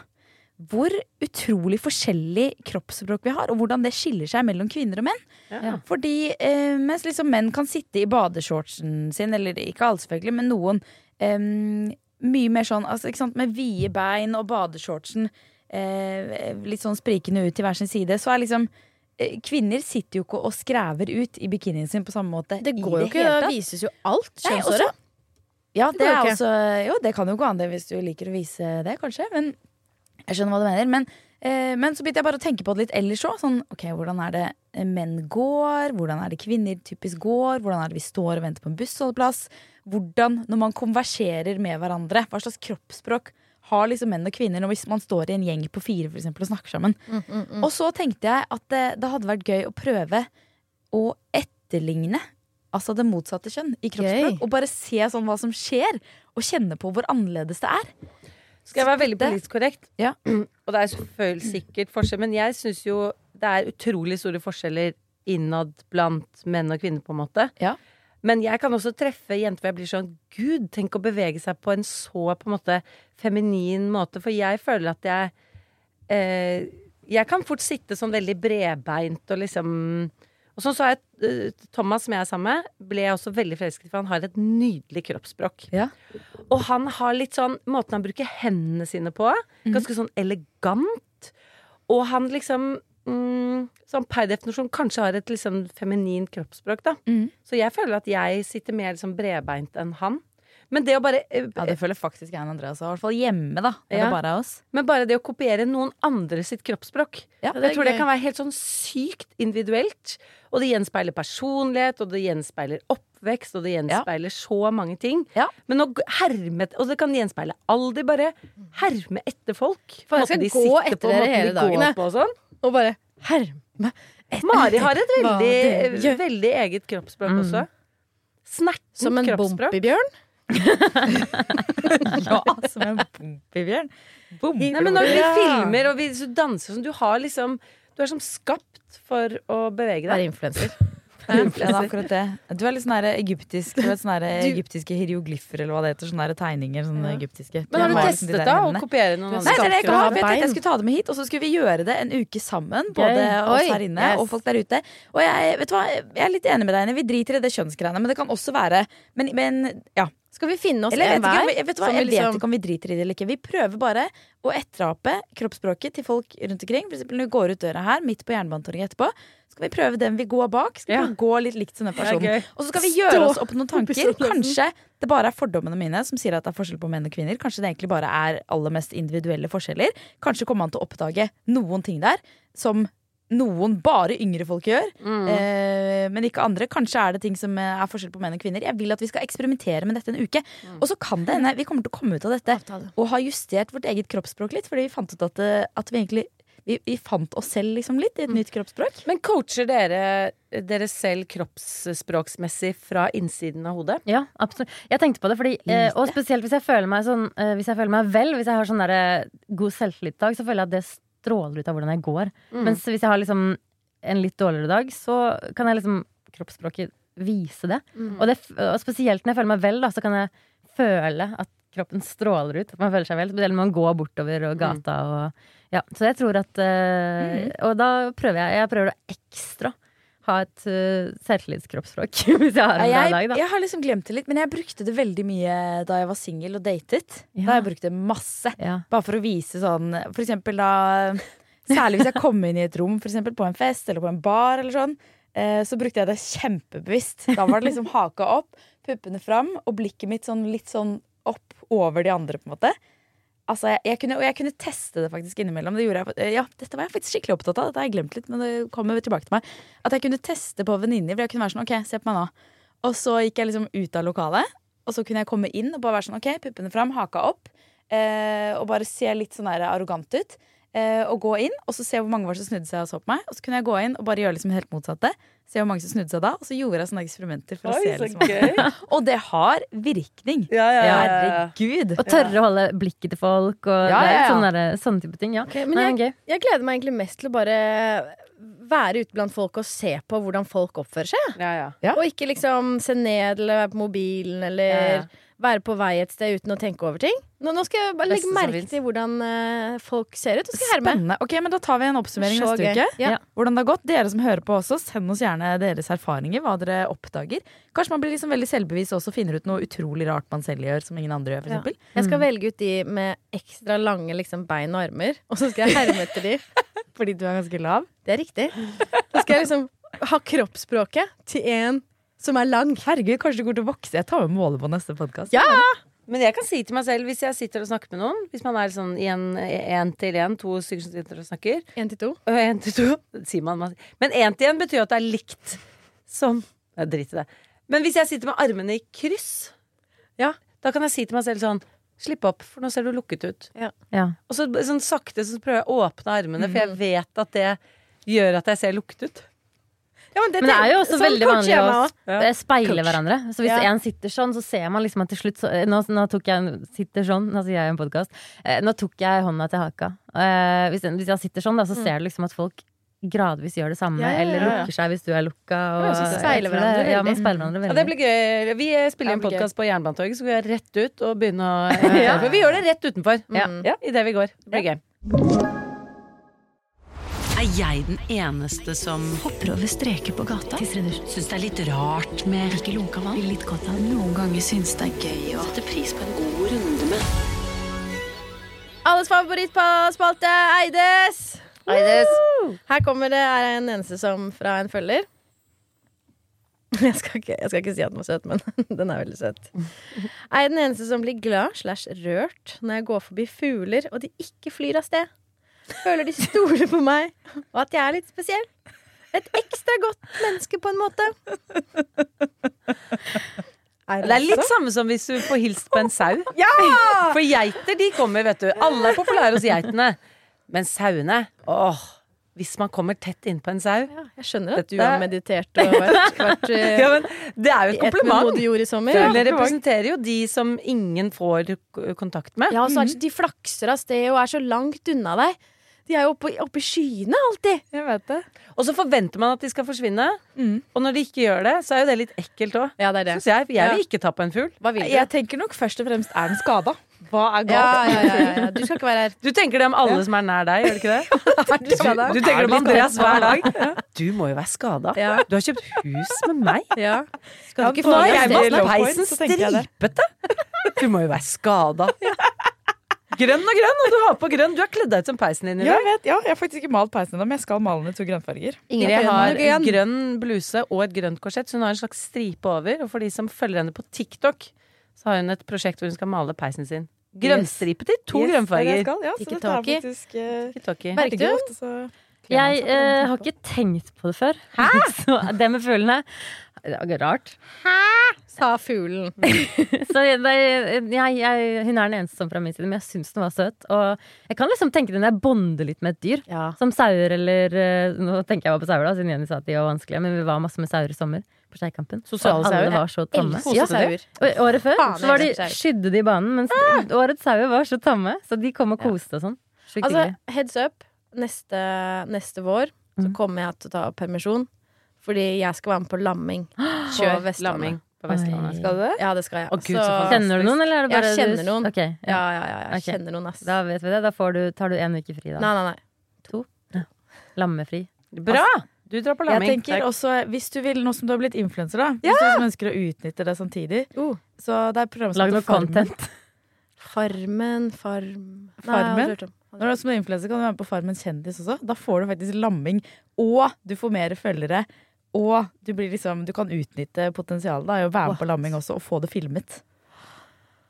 Speaker 5: hvor utrolig forskjellig kroppsspråk vi har, og hvordan det skiller seg mellom kvinner og menn.
Speaker 1: Ja.
Speaker 5: Fordi eh, mens liksom menn kan sitte i badeshortsen sin, eller ikke alle selvfølgelig, men noen em, mye mer sånn altså, sant, med vide bein og badeshortsen eh, litt sånn sprikende ut til hver sin side, så er liksom eh, Kvinner sitter jo ikke og skræver ut i bikinien sin på samme måte.
Speaker 3: Det går jo ikke,
Speaker 5: det
Speaker 3: da vises jo alt. Kjønnshåret.
Speaker 5: Ja,
Speaker 3: Det
Speaker 5: det er også Jo, det kan jo gå an det hvis du liker å vise det, kanskje. Men jeg skjønner hva du mener. Men, eh, men så begynte jeg bare å tenke på det litt ellers òg. Sånn, ok, hvordan er det eh, menn går? Hvordan er det kvinner typisk går? Hvordan er det vi står og venter på en bussholdeplass? Hvordan, når man konverserer med hverandre, hva slags kroppsspråk har liksom menn og kvinner hvis man står i en gjeng på fire for eksempel, og snakker sammen? Og så tenkte jeg at det, det hadde vært gøy å prøve å etterligne Altså det motsatte kjønn i kroppsspråk.
Speaker 3: Gøy.
Speaker 5: Og bare se sånn hva som skjer, og kjenne på hvor annerledes det er.
Speaker 1: Skal jeg være veldig politisk korrekt?
Speaker 5: Ja.
Speaker 1: Og det er selvfølgelig sikkert forskjell, men jeg syns jo det er utrolig store forskjeller innad blant menn og kvinner, på en måte.
Speaker 5: Ja.
Speaker 1: Men jeg kan også treffe jenter hvor jeg blir sånn Gud, tenk å bevege seg på en så på en måte feminin måte. For jeg føler at jeg eh, Jeg kan fort sitte sånn veldig bredbeint og liksom Og sånn så har jeg eh, Thomas, som jeg er sammen med, ble jeg også veldig forelsket i, for han har et nydelig kroppsspråk.
Speaker 5: Ja.
Speaker 1: Og han har litt sånn Måten han bruker hendene sine på, ganske sånn elegant. Og han liksom mm, Sånn per definisjon kanskje har et liksom feminint kroppsspråk, da.
Speaker 5: Mm.
Speaker 1: Så jeg føler at jeg sitter mer liksom bredbeint enn han. Men det å bare eh,
Speaker 5: Ja, det føler faktisk jeg og Andreas. I hvert fall hjemme, da.
Speaker 1: Ja.
Speaker 5: bare oss.
Speaker 1: Men bare det å kopiere noen andre sitt kroppsspråk.
Speaker 5: Ja,
Speaker 1: jeg tror det kan være helt sånn sykt individuelt. Og det gjenspeiler personlighet, og det gjenspeiler oppvekst, og det gjenspeiler så mange ting.
Speaker 5: Ja.
Speaker 1: Men å herme Og det kan gjenspeile alder. Bare herme etter folk.
Speaker 3: For jeg skal
Speaker 1: de
Speaker 3: gå etter dere hele
Speaker 1: de
Speaker 3: dagen,
Speaker 1: går
Speaker 3: jeg.
Speaker 1: på sånn.
Speaker 3: Og bare herme
Speaker 1: Mari har et veldig, veldig eget kroppsspråk
Speaker 4: Mm.
Speaker 1: også. Snertent
Speaker 3: Som en bompibjørn. [LAUGHS]
Speaker 5: Ja, som en bompibjørn.
Speaker 1: Nei, men når vi filmer og vi så danser sånn, du har liksom Du er som skapt for å bevege deg.
Speaker 3: Være influenser.
Speaker 5: Ja, [LAUGHS] det er akkurat det. Du er litt sånn egyptisk Du vet sånne
Speaker 3: Du-
Speaker 5: egyptiske hieroglyffer, eller hva det heter. Sånne tegninger. Sånne egyptiske.
Speaker 1: Men har
Speaker 5: Du liksom
Speaker 1: testet
Speaker 5: der
Speaker 1: da å kopiere noen
Speaker 5: Nei, det jeg har. Jeg jeg skulle ta det med hit, og så skulle vi gjøre det en uke sammen. Både
Speaker 4: Oi.
Speaker 5: oss her inne
Speaker 3: yes.
Speaker 5: og folk der ute. Og jeg, vet hva, jeg er litt enig med deg. Vi driter i det kjønnsgreiene. Men det kan også være Men, men ja.
Speaker 3: Skal vi finne oss
Speaker 5: Eller jeg
Speaker 3: en hver?
Speaker 5: vi- vet, hva, jeg
Speaker 3: liksom...
Speaker 5: vet ikke om vi driter i det eller ikke. Vi prøver bare å etterape kroppsspråket til folk rundt omkring. For eksempel når vi går ut døra her, midt på Jernbanetorget etterpå, skal vi prøve den vi går bak. Skal vi
Speaker 1: Ja.
Speaker 5: gå litt likt som den
Speaker 1: er
Speaker 5: personen.
Speaker 1: gøy.
Speaker 5: Og så skal vi
Speaker 3: Stå
Speaker 5: gjøre oss opp noen tanker. Kanskje det bare er fordommene mine som sier at det er forskjell på menn og kvinner. Kanskje det egentlig bare er aller mest individuelle forskjeller. Kanskje kommer man til å oppdage noen ting der som noen bare yngre folk gjør,
Speaker 1: Mm.
Speaker 5: eh, men ikke andre. Kanskje er det ting som eh, er forskjell på menn og kvinner. Jeg vil at vi skal eksperimentere med dette en uke.
Speaker 1: Mm.
Speaker 5: Og så kan det hende vi kommer til å komme ut av dette
Speaker 3: Avtale.
Speaker 5: og ha justert vårt eget kroppsspråk litt, fordi vi fant ut at, eh, at vi egentlig vi, vi fant oss selv liksom litt i et nytt kroppsspråk.
Speaker 1: Men coacher dere dere selv kroppsspråksmessig fra innsiden av hodet?
Speaker 4: Ja, absolutt. Jeg tenkte på det, fordi, eh, og spesielt hvis jeg føler meg sånn eh, Hvis jeg føler meg vel, hvis jeg har sånn der, eh, god selvtillitsdag, så føler jeg at det stråler ut av hvordan jeg går. Mens hvis jeg har liksom en litt dårligere dag, så kan jeg liksom kroppsspråket vise det. Og, det. og spesielt når jeg føler meg vel, da, så kan jeg føle at kroppen stråler ut. At man føler seg vel. Spesielt når man går bortover og gata og Ja. Så jeg tror at eh, Og da prøver jeg Jeg prøver å ekstra ha et uh, selvtillitskroppsspråk [LAUGHS] hvis jeg har en bra
Speaker 5: jeg,
Speaker 4: dag, da.
Speaker 5: jeg har liksom glemt det litt, men jeg brukte det veldig mye da jeg var singel og datet. Da har jeg brukt det masse.
Speaker 4: Ja.
Speaker 5: Bare for å vise sånn For eksempel da Særlig hvis jeg kom inn i et rom, for eksempel på en fest eller på en bar eller sånn. eh, så brukte jeg det kjempebevisst. Da var det liksom haka opp, puppene fram og blikket mitt sånn litt sånn opp over de andre, på en måte. Altså, jeg, kunne, og jeg kunne teste det faktisk innimellom. Det jeg, eh, ja, dette var jeg faktisk skikkelig opptatt av. Dette har jeg glemt litt, men det kommer tilbake til meg. At jeg kunne teste på venninner. For jeg kunne være sånn, ok, se på meg nå. Og så gikk jeg liksom ut av lokalet, og så kunne jeg komme inn og bare være sånn, ok, puppene fram, haka opp. Eh, og bare se litt sånn der arrogant ut. Eh, og gå inn, og så se hvor mange var som snudde seg og så på meg. Og så kunne jeg gå inn og bare gjøre liksom helt motsatte. Se hvor mange som snudde seg da. Og så gjorde jeg sånne eksperimenter. For å se liksom. [LAUGHS] Og det har virkning.
Speaker 1: Ja, ja, ja, ja.
Speaker 5: Herregud.
Speaker 4: Og tørre å holde blikket til folk og
Speaker 5: Ja, ja, ja.
Speaker 4: Sånne, der- sånne type ting. Ja.
Speaker 3: Ok, men
Speaker 4: Nei,
Speaker 3: jeg, jeg gleder meg egentlig mest til å bare være ute blant folk og se på hvordan folk oppfører seg.
Speaker 1: ja, ja.
Speaker 5: Ja.
Speaker 3: Og ikke liksom se ned eller være på mobilen eller
Speaker 1: Ja, ja.
Speaker 3: være på vei et sted uten å tenke over ting. Nå, nå skal jeg bare legge merke til hvordan uh, folk ser ut. Og skal jeg herme.
Speaker 5: Spennende. Ok, men Da tar vi en oppsummering neste uke. Hvordan det har gått. Dere som hører på også, send oss gjerne deres erfaringer. Hva dere oppdager. Kanskje man blir liksom veldig selvbevisst også og finner ut noe utrolig rart man selv gjør, som ingen andre gjør, for
Speaker 3: Ja. Jeg skal velge ut de med ekstra lange liksom, bein og armer, og så skal jeg herme etter de. [LAUGHS]
Speaker 5: Fordi du er ganske lav.
Speaker 3: Det er riktig. [LAUGHS] Så skal jeg liksom ha kroppsspråket til en som er lang.
Speaker 5: Herregud, kanskje du går til å vokse. Jeg tar med målet på neste podkast.
Speaker 3: Ja!
Speaker 1: Men jeg kan si til meg selv, hvis jeg sitter og snakker med noen Hvis man er sånn i en én til én, to stykker som sitter og snakker
Speaker 3: Én til to.
Speaker 1: Én til to, sier man. Men én til én betyr at det er likt som Nei, Drit i det. Men hvis jeg sitter med armene i kryss,
Speaker 3: Ja.
Speaker 1: da kan jeg si til meg selv sånn Slipp opp, for nå ser du lukket ut.
Speaker 4: Ja.
Speaker 1: Og så sånn sakte så prøver jeg å åpne armene, for jeg vet at det gjør at jeg ser lukket ut.
Speaker 3: Ja, men,
Speaker 4: Men det er jo også
Speaker 3: sånn
Speaker 4: veldig vanlig å.
Speaker 1: Ja.
Speaker 4: eh, speile hverandre. Så hvis
Speaker 3: Ja.
Speaker 4: en sitter sånn, så ser man liksom at til slutt så, nå, nå tok jeg sitter sånn, nå sier jeg i en podkast. Eh, nå tok jeg hånda til haka. Eh, hvis, hvis jeg sitter sånn, da, så ser du liksom at folk gradvis gjør det samme,
Speaker 3: Ja, ja, ja,
Speaker 4: eller lukker seg hvis du er lukka. Og,
Speaker 3: Ja, speiler hverandre
Speaker 4: det- Ja, man speiler hverandre
Speaker 1: Ja,
Speaker 4: veldig.
Speaker 1: det blir gøy. Vi eh, spiller
Speaker 3: inn
Speaker 1: en
Speaker 3: det
Speaker 1: podkast på Jernbanetorget, så går jeg rett ut og begynner å [LAUGHS] Vi gjør det rett utenfor.
Speaker 4: Ja.
Speaker 3: Mm.
Speaker 1: Ja, Idet vi går. Det blir gøy.
Speaker 6: Er jeg den eneste som hopper over streker på gata? Syns det er litt rart med ikke lunka vann? Litt godt av Noen ganger syns det er gøy å sette pris på en god runde med
Speaker 3: Alles favorittspalte, Eides! Eides. Her kommer det er en eneste som fra en følger. [LAUGHS] Jeg skal, ikke, jeg skal ikke si at den var søt, men [LAUGHS] den er veldig søt. Er jeg den eneste som blir glad slash rørt når jeg går forbi fugler og de ikke flyr av sted? Føler de stoler på meg, og at jeg er litt spesiell. Et ekstra godt menneske, på en måte.
Speaker 1: Det er litt samme som hvis du får hilst på en sau. Ja! For geiter, de kommer, vet du. Alle er populære hos geitene. Men sauene, åh Hvis man kommer tett innpå en sau
Speaker 3: Ja, jeg skjønner at du har meditert og vært, [LAUGHS] vært eh,
Speaker 1: ja, men Det er jo et kompliment.
Speaker 3: i.
Speaker 1: Fuglene representerer jo de som ingen får kontakt med.
Speaker 3: Ja, og så er det, de flakser av sted og er så langt unna deg. De er jo oppe, oppe i skyene alltid.
Speaker 5: Jeg vet det.
Speaker 1: Og så forventer man at de skal forsvinne,
Speaker 5: Mm.
Speaker 1: og når de ikke gjør det, så er jo det litt ekkelt òg.
Speaker 3: Ja, det det.
Speaker 1: Syns jeg. Jeg vil ikke ta på en fugl.
Speaker 3: Hva vil du?
Speaker 5: Jeg tenker nok først og fremst er den skada. Hva er
Speaker 3: ja,
Speaker 5: galt?
Speaker 3: ja, ja, ja. Du skal ikke være her.
Speaker 1: Du tenker det om alle som er nær deg, gjør du ikke det? [LAUGHS]
Speaker 3: Du
Speaker 1: Du, du tenker det om Andreas hver dag. [LAUGHS] Du må jo være skada.
Speaker 3: Ja.
Speaker 1: Du har kjøpt hus med meg.
Speaker 3: Ja. Skal du ikke
Speaker 1: Nå
Speaker 3: få
Speaker 1: har
Speaker 3: deg
Speaker 1: jeg
Speaker 3: masse
Speaker 1: peisen stripete. Du må jo være skada. Grønn og grønn, og du har på grønn. Du har kledd deg ut som peisen din i
Speaker 5: Ja,
Speaker 1: dag.
Speaker 5: jeg vet, ja, jeg har faktisk ikke malt peisen ennå, men jeg skal male den i to grønnfarger.
Speaker 1: Ingrid
Speaker 5: jeg
Speaker 1: har en grønn bluse og et grønt korsett, så hun har en slags stripe over. Og for de som følger henne på TikTok, så har hun et prosjekt hvor hun skal male peisen sin. Grønnstripete i to
Speaker 5: Yes, er
Speaker 1: grønnfarger.
Speaker 5: Ja, så
Speaker 3: Ikke
Speaker 5: dette er
Speaker 3: tak i.
Speaker 5: faktisk eh,
Speaker 1: TikToki.
Speaker 4: Jeg eh, har ikke tenkt på det før. [LAUGHS] Så det med fuglene det er rart.
Speaker 3: Sa fuglen. [LAUGHS]
Speaker 4: Så jeg, jeg, jeg, hun er den eneste som fra min side, men jeg syns den var søt. Og jeg kan liksom tenke det når jeg bonder litt med et dyr.
Speaker 3: Ja.
Speaker 4: Som sauer eller eh, Nå tenker jeg bare på sauer, da, siden Jenny sa at de var vanskelige. Men vi var masse med sauer i sommer på Skeikampen.
Speaker 1: Sosiale sauer.
Speaker 4: var så tamme. Ja. Og året før
Speaker 3: Faen,
Speaker 4: så var de, skydde de banen, mens årets sauer var så tamme. Så de kom og koste og sånn. Sjukt
Speaker 3: Altså,
Speaker 4: hyggelig.
Speaker 3: heads up. Neste, neste vår så
Speaker 4: Mhm.
Speaker 3: kommer jeg til å ta permisjon. Fordi jeg skal være med på lamming [GASPS] på Vestlandet.
Speaker 1: lamming på Vestlandet.
Speaker 5: Skal du det?
Speaker 3: Ja, det skal jeg.
Speaker 1: Å, Gud, så så
Speaker 4: Kjenner du noen, eller er det
Speaker 3: Jeg kjenner noen.
Speaker 4: Okay, ja.
Speaker 3: Ja, ja, ja. Jeg
Speaker 4: okay.
Speaker 3: kjenner noen, ass.
Speaker 4: Da vet vi det. Da får du, tar du en uke fri, da.
Speaker 3: Nei, nei, nei.
Speaker 4: Lammefri.
Speaker 1: Bra! Du drar på
Speaker 5: Jeg
Speaker 1: lamming.
Speaker 5: tenker også, hvis du vil, Nå som du har blitt influenser, da Hvis du som ønsker å utnytte det samtidig
Speaker 3: Uh.
Speaker 5: Så det er program som
Speaker 4: Lag
Speaker 5: heter
Speaker 4: noe
Speaker 5: Farmen.
Speaker 4: content.
Speaker 3: Farmen, farm Nei, jeg
Speaker 5: Farmen?
Speaker 3: om.
Speaker 5: Når du er som influenser, kan du være med på Farmen kjendis også. Da får du faktisk lamming, og du får mer følgere. Og du, blir liksom, du kan utnytte potensialet da, i å være med på lamming også, og få det filmet.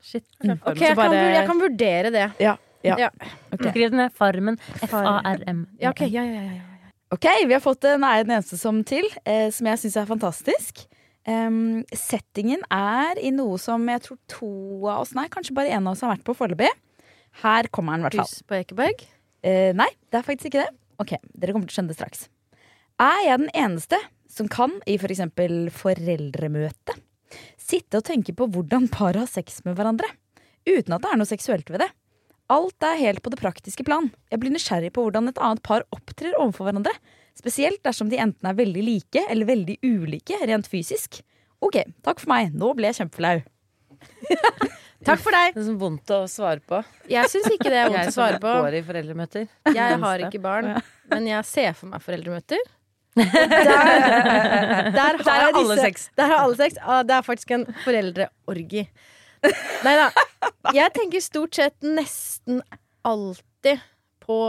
Speaker 4: Shit.
Speaker 3: Ok,
Speaker 5: Så
Speaker 3: jeg kan, jeg kan vurdere det.
Speaker 5: Ja, ja.
Speaker 3: Ja.
Speaker 5: Okay.
Speaker 4: Skriv det ned. Farmen. F-A-R-M.
Speaker 3: Ja, ok, ja, ja, ja, ja.
Speaker 5: Ok, vi har fått en er den eneste som til, eh, som jeg syns er fantastisk. Um, settingen er i noe som jeg tror to av oss, nei, kanskje bare én av oss har vært på foreløpig. Her kommer den, i hvert fall.
Speaker 3: Hus på Ekeberg.
Speaker 5: Eh, nei, det er faktisk ikke det. Ok, Dere kommer til å skjønne det straks. Er jeg den eneste som kan, i f.eks. For foreldremøte, sitte og tenke på hvordan par har sex med hverandre? Uten at det er noe seksuelt ved det. Alt er helt på det praktiske plan. Jeg blir nysgjerrig på hvordan et annet par opptrer overfor hverandre. Spesielt dersom de enten er veldig like eller veldig ulike rent fysisk. Ok, takk for meg. Nå ble jeg kjempeflau. [LAUGHS]
Speaker 3: Takk for deg.
Speaker 1: Det er så vondt å svare på.
Speaker 3: Jeg syns ikke det er vondt å svare på.
Speaker 1: går i foreldremøter.
Speaker 3: Jeg har ikke barn, men jeg ser for meg foreldremøter. [LAUGHS] Der, der, har
Speaker 1: Der har alle
Speaker 3: disse-
Speaker 1: sex.
Speaker 3: Der har alle sex. Ah, det er faktisk en foreldreorgi. Nei da. Jeg tenker stort sett nesten alltid på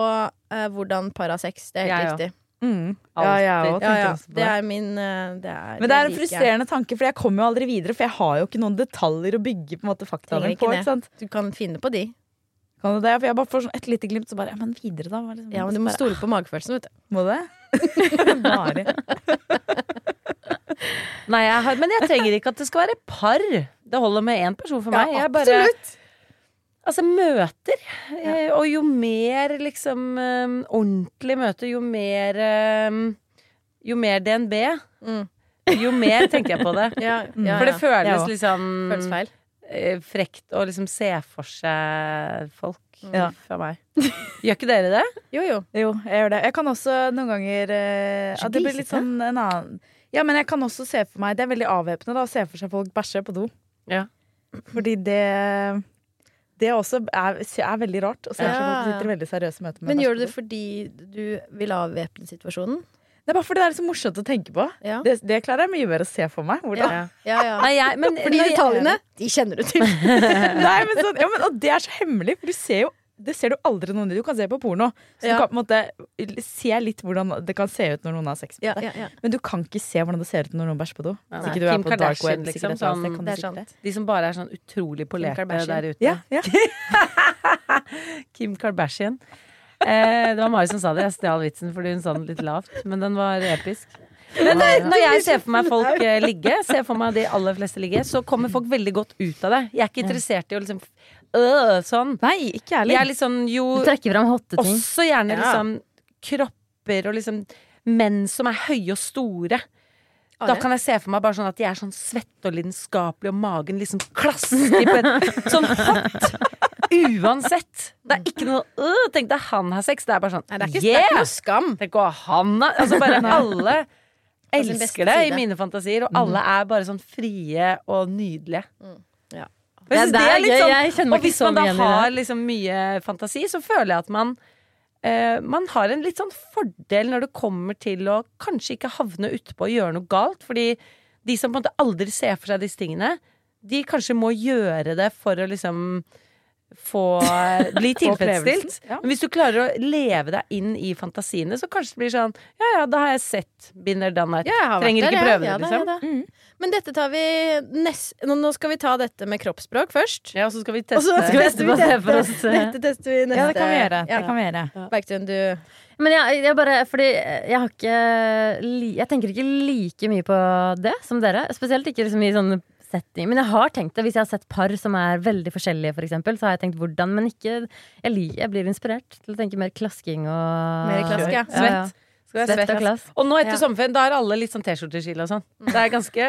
Speaker 3: eh, hvordan par har sex. Det er helt
Speaker 1: Jeg
Speaker 3: riktig.
Speaker 5: Mm. Ja, jeg òg
Speaker 3: Ja,
Speaker 5: tenker
Speaker 3: ja.
Speaker 5: også på
Speaker 3: Det er min eh, det er,
Speaker 5: Men det er en
Speaker 3: frustrerende jeg.
Speaker 5: tanke, for jeg kommer jo aldri videre. For jeg har jo ikke noen detaljer å bygge på en måte faktaene
Speaker 3: ikke
Speaker 5: på. Ikke sant?
Speaker 3: Du kan finne på de.
Speaker 5: Kan du det? For jeg bare får sånn et lite glimt, så bare ja, Men videre, da? Er
Speaker 3: Ja, men du må
Speaker 5: bare-
Speaker 3: stole på magefølelsen, vet du.
Speaker 5: Må det? [LAUGHS] Mari.
Speaker 1: Nei, jeg har, men jeg trenger ikke at det skal være par. Det holder med én person for meg. jeg bare,
Speaker 3: absolutt.
Speaker 1: Altså møter. Ja. Og jo mer liksom eh, ordentlig møte, jo mer eh, Jo mer DNB,
Speaker 3: Mm.
Speaker 1: jo mer tenker jeg på det. [LAUGHS]
Speaker 3: Ja, ja,
Speaker 1: For det føles
Speaker 5: også.
Speaker 1: liksom
Speaker 3: Føles feil.
Speaker 1: eh, frekt å liksom se for seg folk
Speaker 5: Ja.
Speaker 1: fra meg. Gjør ikke dere det? [LAUGHS]
Speaker 3: Jo, jo.
Speaker 5: Jo, jeg gjør det. Jeg kan også noen ganger uh, Det blir litt sånn en annen Ja, men jeg kan også se for meg Det er veldig avvæpnende da, å se for seg folk bæsje på do.
Speaker 1: Ja.
Speaker 5: Fordi det Det også er, er veldig rart. Og så er
Speaker 3: Ja.
Speaker 5: sitter i veldig seriøse møter med
Speaker 3: Men gjør du det fordi du vil avvæpne situasjonen?
Speaker 5: Det er bare fordi det er så morsomt å tenke på.
Speaker 3: Ja.
Speaker 5: Det, det klarer jeg mye bedre å se for meg. Hvordan
Speaker 1: Ja.
Speaker 3: Ja, ja.
Speaker 1: Nei, jeg, men,
Speaker 3: For de
Speaker 1: når jeg-
Speaker 3: detaljene, de kjenner du til. [LAUGHS]
Speaker 5: Nei, men sånn, ja, men, og det er så hemmelig, for du ser jo det ser du aldri noen i. Du kan se på porno. Så
Speaker 3: Ja.
Speaker 5: du kan på en måte se litt hvordan det kan se ut når noen har sex med
Speaker 3: Ja,
Speaker 5: deg.
Speaker 3: ja, ja.
Speaker 5: Men du kan ikke se hvordan det ser ut når noen bæsjer på do.
Speaker 1: Ja,
Speaker 5: Hvis ikke du er
Speaker 1: Kim
Speaker 5: på dark
Speaker 1: Kardashian,
Speaker 5: web.
Speaker 1: liksom, sånn-
Speaker 3: Det er sant.
Speaker 1: De som bare er sånn utrolig polerte der ute.
Speaker 5: Ja, ja. [LAUGHS]
Speaker 1: Kim Kardashian. Eh, det var Mari som sa det. Jeg stjal vitsen fordi hun sa den litt lavt, men den var episk. Men eh, når jeg ser for meg [LAUGHS] folk eh, ligge, ser for meg de aller fleste ligge, så kommer folk veldig godt ut av det. Jeg er ikke interessert i å liksom øh, sånn.
Speaker 5: Nei, ikke
Speaker 1: Jeg
Speaker 5: ærlig.
Speaker 1: er litt sånn jo
Speaker 4: Du trekker fram hotte ting.
Speaker 1: Også gjerne
Speaker 3: Ja.
Speaker 1: liksom kropper og liksom menn som er høye og store. Da kan jeg se for meg bare sånn at de er sånn svette og lidenskapelige, og magen liksom klasker på et [LAUGHS] sånn hot. Uansett. Det er ikke noe øh, Tenk deg han har sex. Det er bare sånn
Speaker 3: Nei, det er ikke, det er ikke noe skam.
Speaker 1: Tenk hva han har Altså bare [LAUGHS] alle elsker det i mine fantasier, og alle er bare sånn frie og nydelige.
Speaker 3: Ja.
Speaker 1: Jeg
Speaker 4: Det er-
Speaker 1: litt sånn Og hvis man da har liksom mye fantasi, så føler jeg at man eh, Man har en litt sånn fordel når det kommer til å kanskje ikke havne utpå og gjøre noe galt. Fordi de som på en måte aldri ser for seg disse tingene, de kanskje må gjøre det for å liksom få [LAUGHS] bli tilfredsstilt.
Speaker 5: ja.
Speaker 1: Men hvis du klarer å leve deg inn i fantasiene, så kanskje det blir sånn Ja ja, da har jeg sett Binder Danite.
Speaker 3: Ja,
Speaker 1: Trenger ikke prøve det,
Speaker 3: Ja da,
Speaker 1: liksom.
Speaker 3: ja da. Men dette tar vi nest... Nå nå skal vi ta dette med kroppsspråk først.
Speaker 1: Ja, og så skal vi teste.
Speaker 4: Skal vi
Speaker 3: tester vi teste.
Speaker 4: for oss, [LAUGHS]
Speaker 3: Dette tester vi neste
Speaker 5: Ja, det kan vi gjøre.
Speaker 3: Ja.
Speaker 5: Det kan vi gjøre.
Speaker 3: Bergtun, du
Speaker 4: Men jeg, jeg bare Fordi jeg har ikke Jeg tenker ikke like mye på det som dere. Spesielt ikke liksom i sånne setting. Men jeg har tenkt det hvis jeg har sett par som er veldig forskjellige, for eksempel, så har jeg tenkt hvordan, men ikke Jeg, li, jeg blir inspirert til å tenke mer klasking og
Speaker 3: Mer klask, ja.
Speaker 1: Svett. Skal være
Speaker 4: Svett og
Speaker 1: svett.
Speaker 4: klask.
Speaker 1: Og nå etter
Speaker 3: Ja.
Speaker 1: sommerferien, da er alle litt sånn T-skjorteskille og sånn. Det er ganske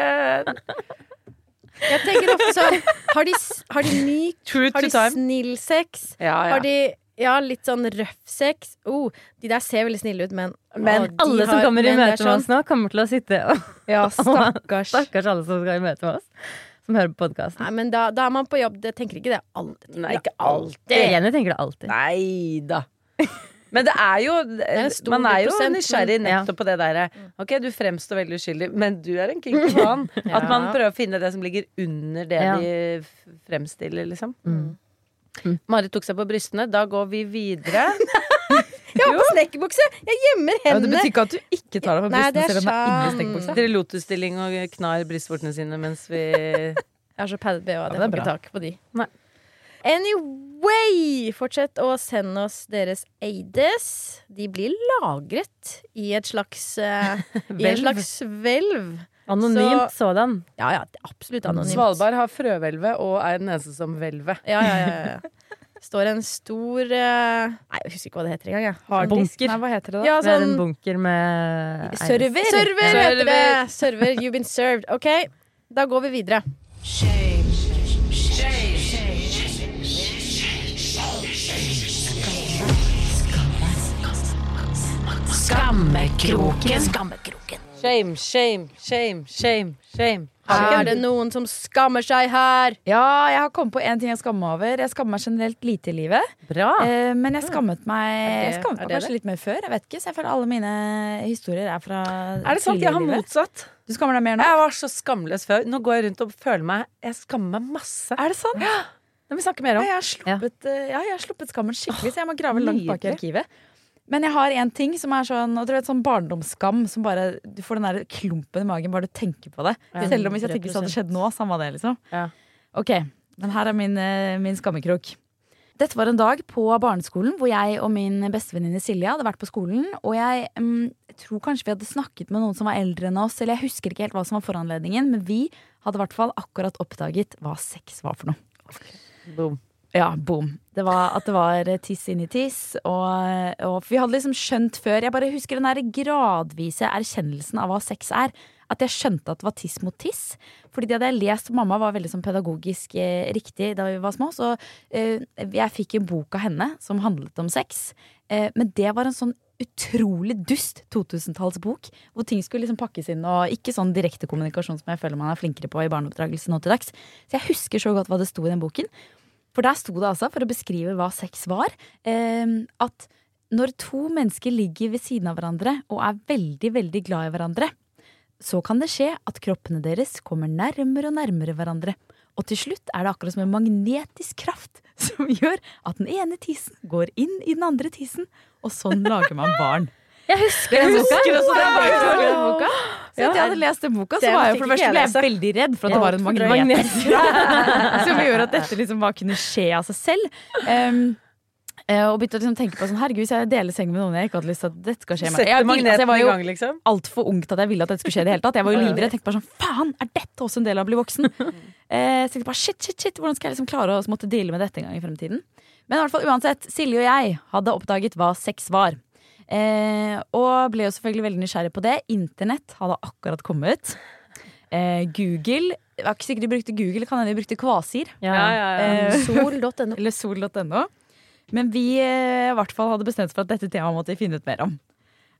Speaker 3: Jeg tenker ofte sånn Har de, har de myk
Speaker 1: true
Speaker 3: Har
Speaker 1: to
Speaker 3: de
Speaker 1: time.
Speaker 3: snill sex?
Speaker 1: Ja, ja.
Speaker 3: Har de ja, litt sånn røff sex? Oh, de der ser veldig snille ut, men
Speaker 4: Men
Speaker 3: Å,
Speaker 4: alle som
Speaker 3: har-
Speaker 4: kommer i møte med
Speaker 3: sånn-
Speaker 4: oss nå, kommer til å sitte og
Speaker 5: Ja, [LAUGHS] stakkars.
Speaker 4: Stakkars alle som skal i møte med oss. Som hører på podkasten.
Speaker 3: Nei, men da, da er man på jobb. Det tenker ikke det alltid.
Speaker 1: Nei, ikke alltid.
Speaker 4: Jenny tenker det alltid.
Speaker 1: Nei da. Men det er jo
Speaker 3: det er
Speaker 1: Man er jo
Speaker 3: prosent,
Speaker 1: nysgjerrig nettopp på det derre Ok, du fremstår veldig uskyldig, men du er en kinky man. [LAUGHS] At man prøver å finne det som ligger under det
Speaker 4: Ja.
Speaker 1: de fremstiller, liksom.
Speaker 4: Mm.
Speaker 1: Marit tok seg på brystene. Da går vi videre. [LAUGHS]
Speaker 3: Jeg har på snekkerbukse! Jeg gjemmer
Speaker 5: Ja, det betyr ikke at du ikke tar deg
Speaker 3: på
Speaker 5: brystene selv om det er inni snekkerbuksa.
Speaker 1: Dere lotusstilling og knar brystvortene sine mens vi [LAUGHS]
Speaker 3: Jeg har så padded BH at
Speaker 5: det
Speaker 3: jeg får ikke tak på de.
Speaker 1: Nei.
Speaker 3: Anyway, fortsett å sende oss deres aides. De blir lagret i et slags uh, I et slags hvelv.
Speaker 4: Anonymt sådan.
Speaker 3: Ja, ja, absolutt anonymt.
Speaker 1: Svalbard har frøhvelvet og er den eneste som hvelver.
Speaker 3: Ja, ja, ja, ja. Står en stor uh, Nei, jeg husker ikke hva det heter engang.
Speaker 4: Bunker.
Speaker 5: Nei, hva heter det da?
Speaker 3: Ja,
Speaker 4: Det er en
Speaker 3: sånn
Speaker 4: bunker med
Speaker 3: Server! Server heter det! Server, you've been served. OK, da går vi videre.
Speaker 6: Skammekroken Skammekroken.
Speaker 1: Shame, shame, shame, shame, shame.
Speaker 3: Er det noen som skammer seg her?
Speaker 5: Ja, jeg har kommet på en ting jeg skammer meg over. Jeg skammer meg generelt lite i livet.
Speaker 1: Bra.
Speaker 5: Eh, men jeg skammet meg, jeg skammet meg
Speaker 3: det
Speaker 5: kanskje litt mer før. Jeg vet ikke, så jeg føler alle mine historier er fra
Speaker 1: Er det sant? Jeg har motsatt.
Speaker 5: Du skammer deg mer nå?
Speaker 1: Jeg var så skamløs før. Nå går jeg rundt og føler meg Jeg skammer meg masse.
Speaker 5: Er det sant? Ja.
Speaker 1: Det må vi snakke mer
Speaker 5: Ja,
Speaker 1: om.
Speaker 5: jeg har sluppet, ja. ja, jeg har sluppet skammen skikkelig, så jeg må grave langt bak i arkivet. Men jeg har en ting som er sånn, og du vet, sånn barndomsskam som bare Du får den der klumpen i magen bare du tenker på det. Selv om hvis jeg tenker så hadde skjedd nå, samme det, liksom.
Speaker 1: Ja.
Speaker 5: Ok, men her er min, eh, min skammekrok. Dette var en dag på barneskolen hvor jeg og min bestevenninne Silje hadde vært på skolen. Og jeg um, tror kanskje vi hadde snakket med noen som var eldre enn oss, eller jeg husker ikke helt hva som var foranledningen, men vi hadde i hvert fall akkurat oppdaget hva sex var for noe.
Speaker 1: Boom.
Speaker 5: Ja, boom. Det var at det var tiss inn i tiss. Og, og vi hadde liksom skjønt før Jeg bare husker den der gradvise erkjennelsen av hva sex er. At jeg skjønte at det var tiss mot tiss. Fordi det hadde jeg lest, og mamma var veldig sånn pedagogisk eh, riktig da vi var små. Så eh, jeg fikk en bok av henne som handlet om sex. Eh, men det var en sånn utrolig dust 2000-tallsbok. Hvor ting skulle liksom pakkes inn, og ikke sånn direkte kommunikasjon som jeg føler man er flinkere på i barneoppdragelse nå til dags. Så jeg husker så godt hva det sto i den boken. For der sto det altså, for å beskrive hva sex var, eh, at når to mennesker ligger ved siden av hverandre og er veldig, veldig glad i hverandre, så kan det skje at kroppene deres kommer nærmere og nærmere hverandre. Og til slutt er det akkurat som en magnetisk kraft [LAUGHS] som gjør at den ene tisen går inn i den andre tisen, og sånn lager man barn. [LAUGHS]
Speaker 4: Jeg husker den boka.
Speaker 5: Så etter jeg hadde lest den boka, så var jeg for det første ble
Speaker 3: jeg
Speaker 5: veldig redd for at det var en magnet. [LAUGHS] [LAUGHS] som gjør at dette liksom bare kunne skje av seg selv. Um, og begynte å liksom tenke på sånn, herregud, hvis jeg deler seng med noen jeg ikke hadde lyst til at dette skal skje med jeg, altså, jeg var jo
Speaker 1: liksom.
Speaker 5: altfor ung til at jeg ville at dette skulle skje i det hele tatt. Jeg var jo livredd. Tenkte bare sånn, faen, er dette også en del av å bli voksen? [LAUGHS] Eh, så tenkte bare, shit, shit, shit, hvordan skal jeg liksom klare å måtte deale med dette en gang i fremtiden? Men i hvert fall uansett, Silje og jeg hadde oppdaget hva sex var. Eh, og ble jo selvfølgelig veldig nysgjerrig på det. Internett hadde akkurat kommet. Eh, Google Det var ikke sikkert de brukte Google, kan hende de brukte Kvasir.
Speaker 4: Ja.
Speaker 1: Ja, ja, ja.
Speaker 5: Eh,
Speaker 3: Sol.no. [LAUGHS]
Speaker 5: eller sol.no. Men vi eh, i hvert fall hadde bestemt oss for at dette temaet måtte vi finne ut mer om.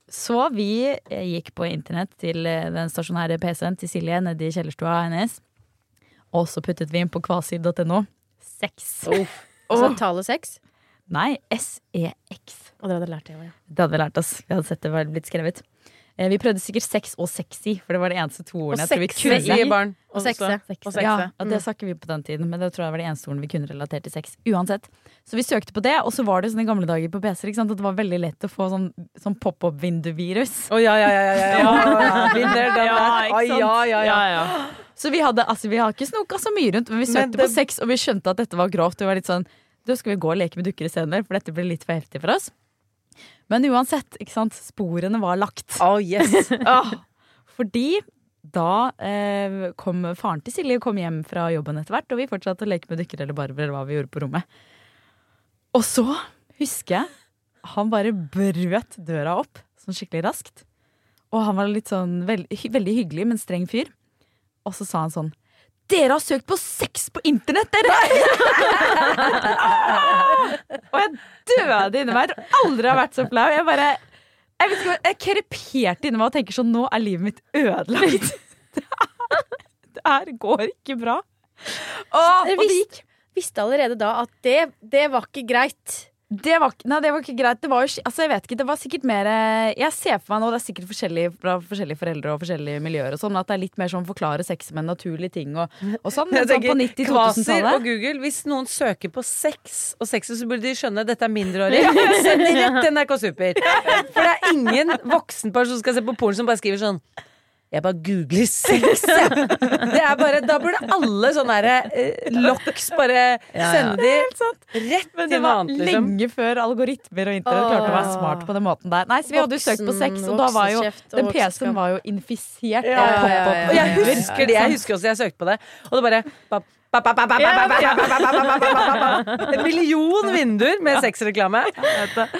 Speaker 5: Så vi eh, gikk på internett til eh, den stasjonære PC-en til Silje nede i kjellerstua hennes. Og så puttet vi inn på kvasir.no. Sex.
Speaker 3: Så tallet seks.
Speaker 5: Nei, SEX.
Speaker 3: Og dere hadde lært det, ja.
Speaker 5: Det hadde vi lært oss. Vi hadde sett det var blitt skrevet. Eh, Vi prøvde sikkert sex og sexy, for det var de eneste to ordene Og sexy vi
Speaker 1: i barn.
Speaker 3: Og sexe.
Speaker 5: Ja, Og det sa ikke vi på den tiden, men det tror jeg var de eneste ordene vi kunne relatert til sex. Uansett. Så vi søkte på det, og så var det sånn i gamle dager på PC-er at det var veldig lett å få sånn, sånn pop-up-vinduvirus.
Speaker 1: Å oh, ja, ja. ja, ja, ja.
Speaker 5: Ja,
Speaker 1: ja, ja, ja.
Speaker 5: Så vi hadde, altså vi har ikke snoka så mye rundt, men vi
Speaker 1: Men
Speaker 5: søkte
Speaker 1: det-
Speaker 5: på sex, og vi skjønte at dette var grovt. Det var litt sånn, da skal vi gå og leke med dukker i stedet, for dette ble litt for heftig for oss. Men uansett, ikke sant, sporene var lagt.
Speaker 1: Oh, yes. [LAUGHS]
Speaker 5: oh. fordi da eh, kom faren til Silje kom hjem fra jobben etter hvert, og vi fortsatte å leke med dukker eller barber eller hva vi gjorde på rommet. Og så husker jeg han bare brøt døra opp sånn skikkelig raskt. Og han var litt sånn veld, veldig hyggelig, men streng fyr. Og så sa han sånn Dere har søkt på sex på internett, dere! [LAUGHS] og jeg døde inni meg. Jeg tror aldri jeg har vært så flau. Jeg bare jeg ikke, jeg kreperte inni meg og tenker sånn Nå er livet mitt ødelagt. [LAUGHS] Det her går ikke bra. Åh, og
Speaker 3: Dere
Speaker 5: det
Speaker 3: visste, visste allerede da at det, det var ikke greit.
Speaker 5: Det var, nei, det var ikke greit. Det var jo, altså, jeg vet ikke, det var sikkert mer eh, Jeg ser for meg nå, det er sikkert forskjellig fra forskjellige foreldre og forskjellige miljøer, og sånn, at det er litt mer sånn forklare sex med en naturlig ting og, og sånn. [LAUGHS] Men sånn på
Speaker 1: tenker,
Speaker 5: 90-2000-tallet
Speaker 1: og Google, hvis noen søker på sex og sex, så burde de skjønne at dette er mindreårig. [LAUGHS] Send rett til NRK Super. For det er ingen voksen person som skal se på porn som bare skriver sånn jeg bare googler sex, jeg. [LAUGHS] Det bare, da burde alle sånne der eh, locks bare sende de rett
Speaker 5: Men
Speaker 1: til
Speaker 5: det
Speaker 1: noe
Speaker 5: var
Speaker 1: annet, liksom.
Speaker 5: lenge før algoritmer og internett klarte å være smart på den måten der. Nei, så Vi hadde jo søkt på sex, og da var jo den PC-en var jo infisert
Speaker 1: Ja,
Speaker 5: av
Speaker 1: ja, ja, ja, ja. Og jeg husker det. Jeg husker også jeg søkte på det. Og det bare en million vinduer med sexreklame.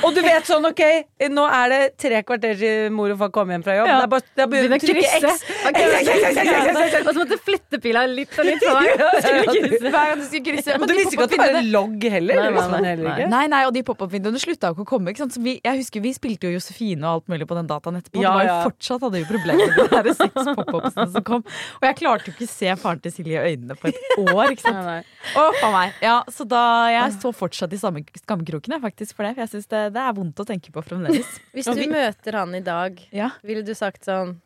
Speaker 1: Og du vet sånn, ok, nå er det tre kvarter til mor og far kommer hjem fra jobb. Da
Speaker 4: begynner
Speaker 1: du
Speaker 4: å krysse Og så måtte du flytte pila litt og litt
Speaker 5: du.
Speaker 1: Og du visste ikke at det var en logg heller?
Speaker 4: Nei, nei,
Speaker 5: og de pop-opp-vinduene slutta jo ikke å komme. Jeg husker vi spilte jo Josefine og alt mulig på den dataen etterpå. Det var jo fortsatt hadde jo problemer med de seks pop-opsene som kom. Og jeg klarte jo ikke å se faren til Silje i øynene på et år ikke sant? [LAUGHS]
Speaker 4: Nei, nei.
Speaker 5: Meg. Ja, så da, Jeg står fortsatt i samme skammekroken faktisk for det. For jeg synes det, det er vondt å tenke på fremdeles. [LAUGHS]
Speaker 3: Hvis du møter han i dag,
Speaker 5: Ja.
Speaker 3: ville du sagt sånn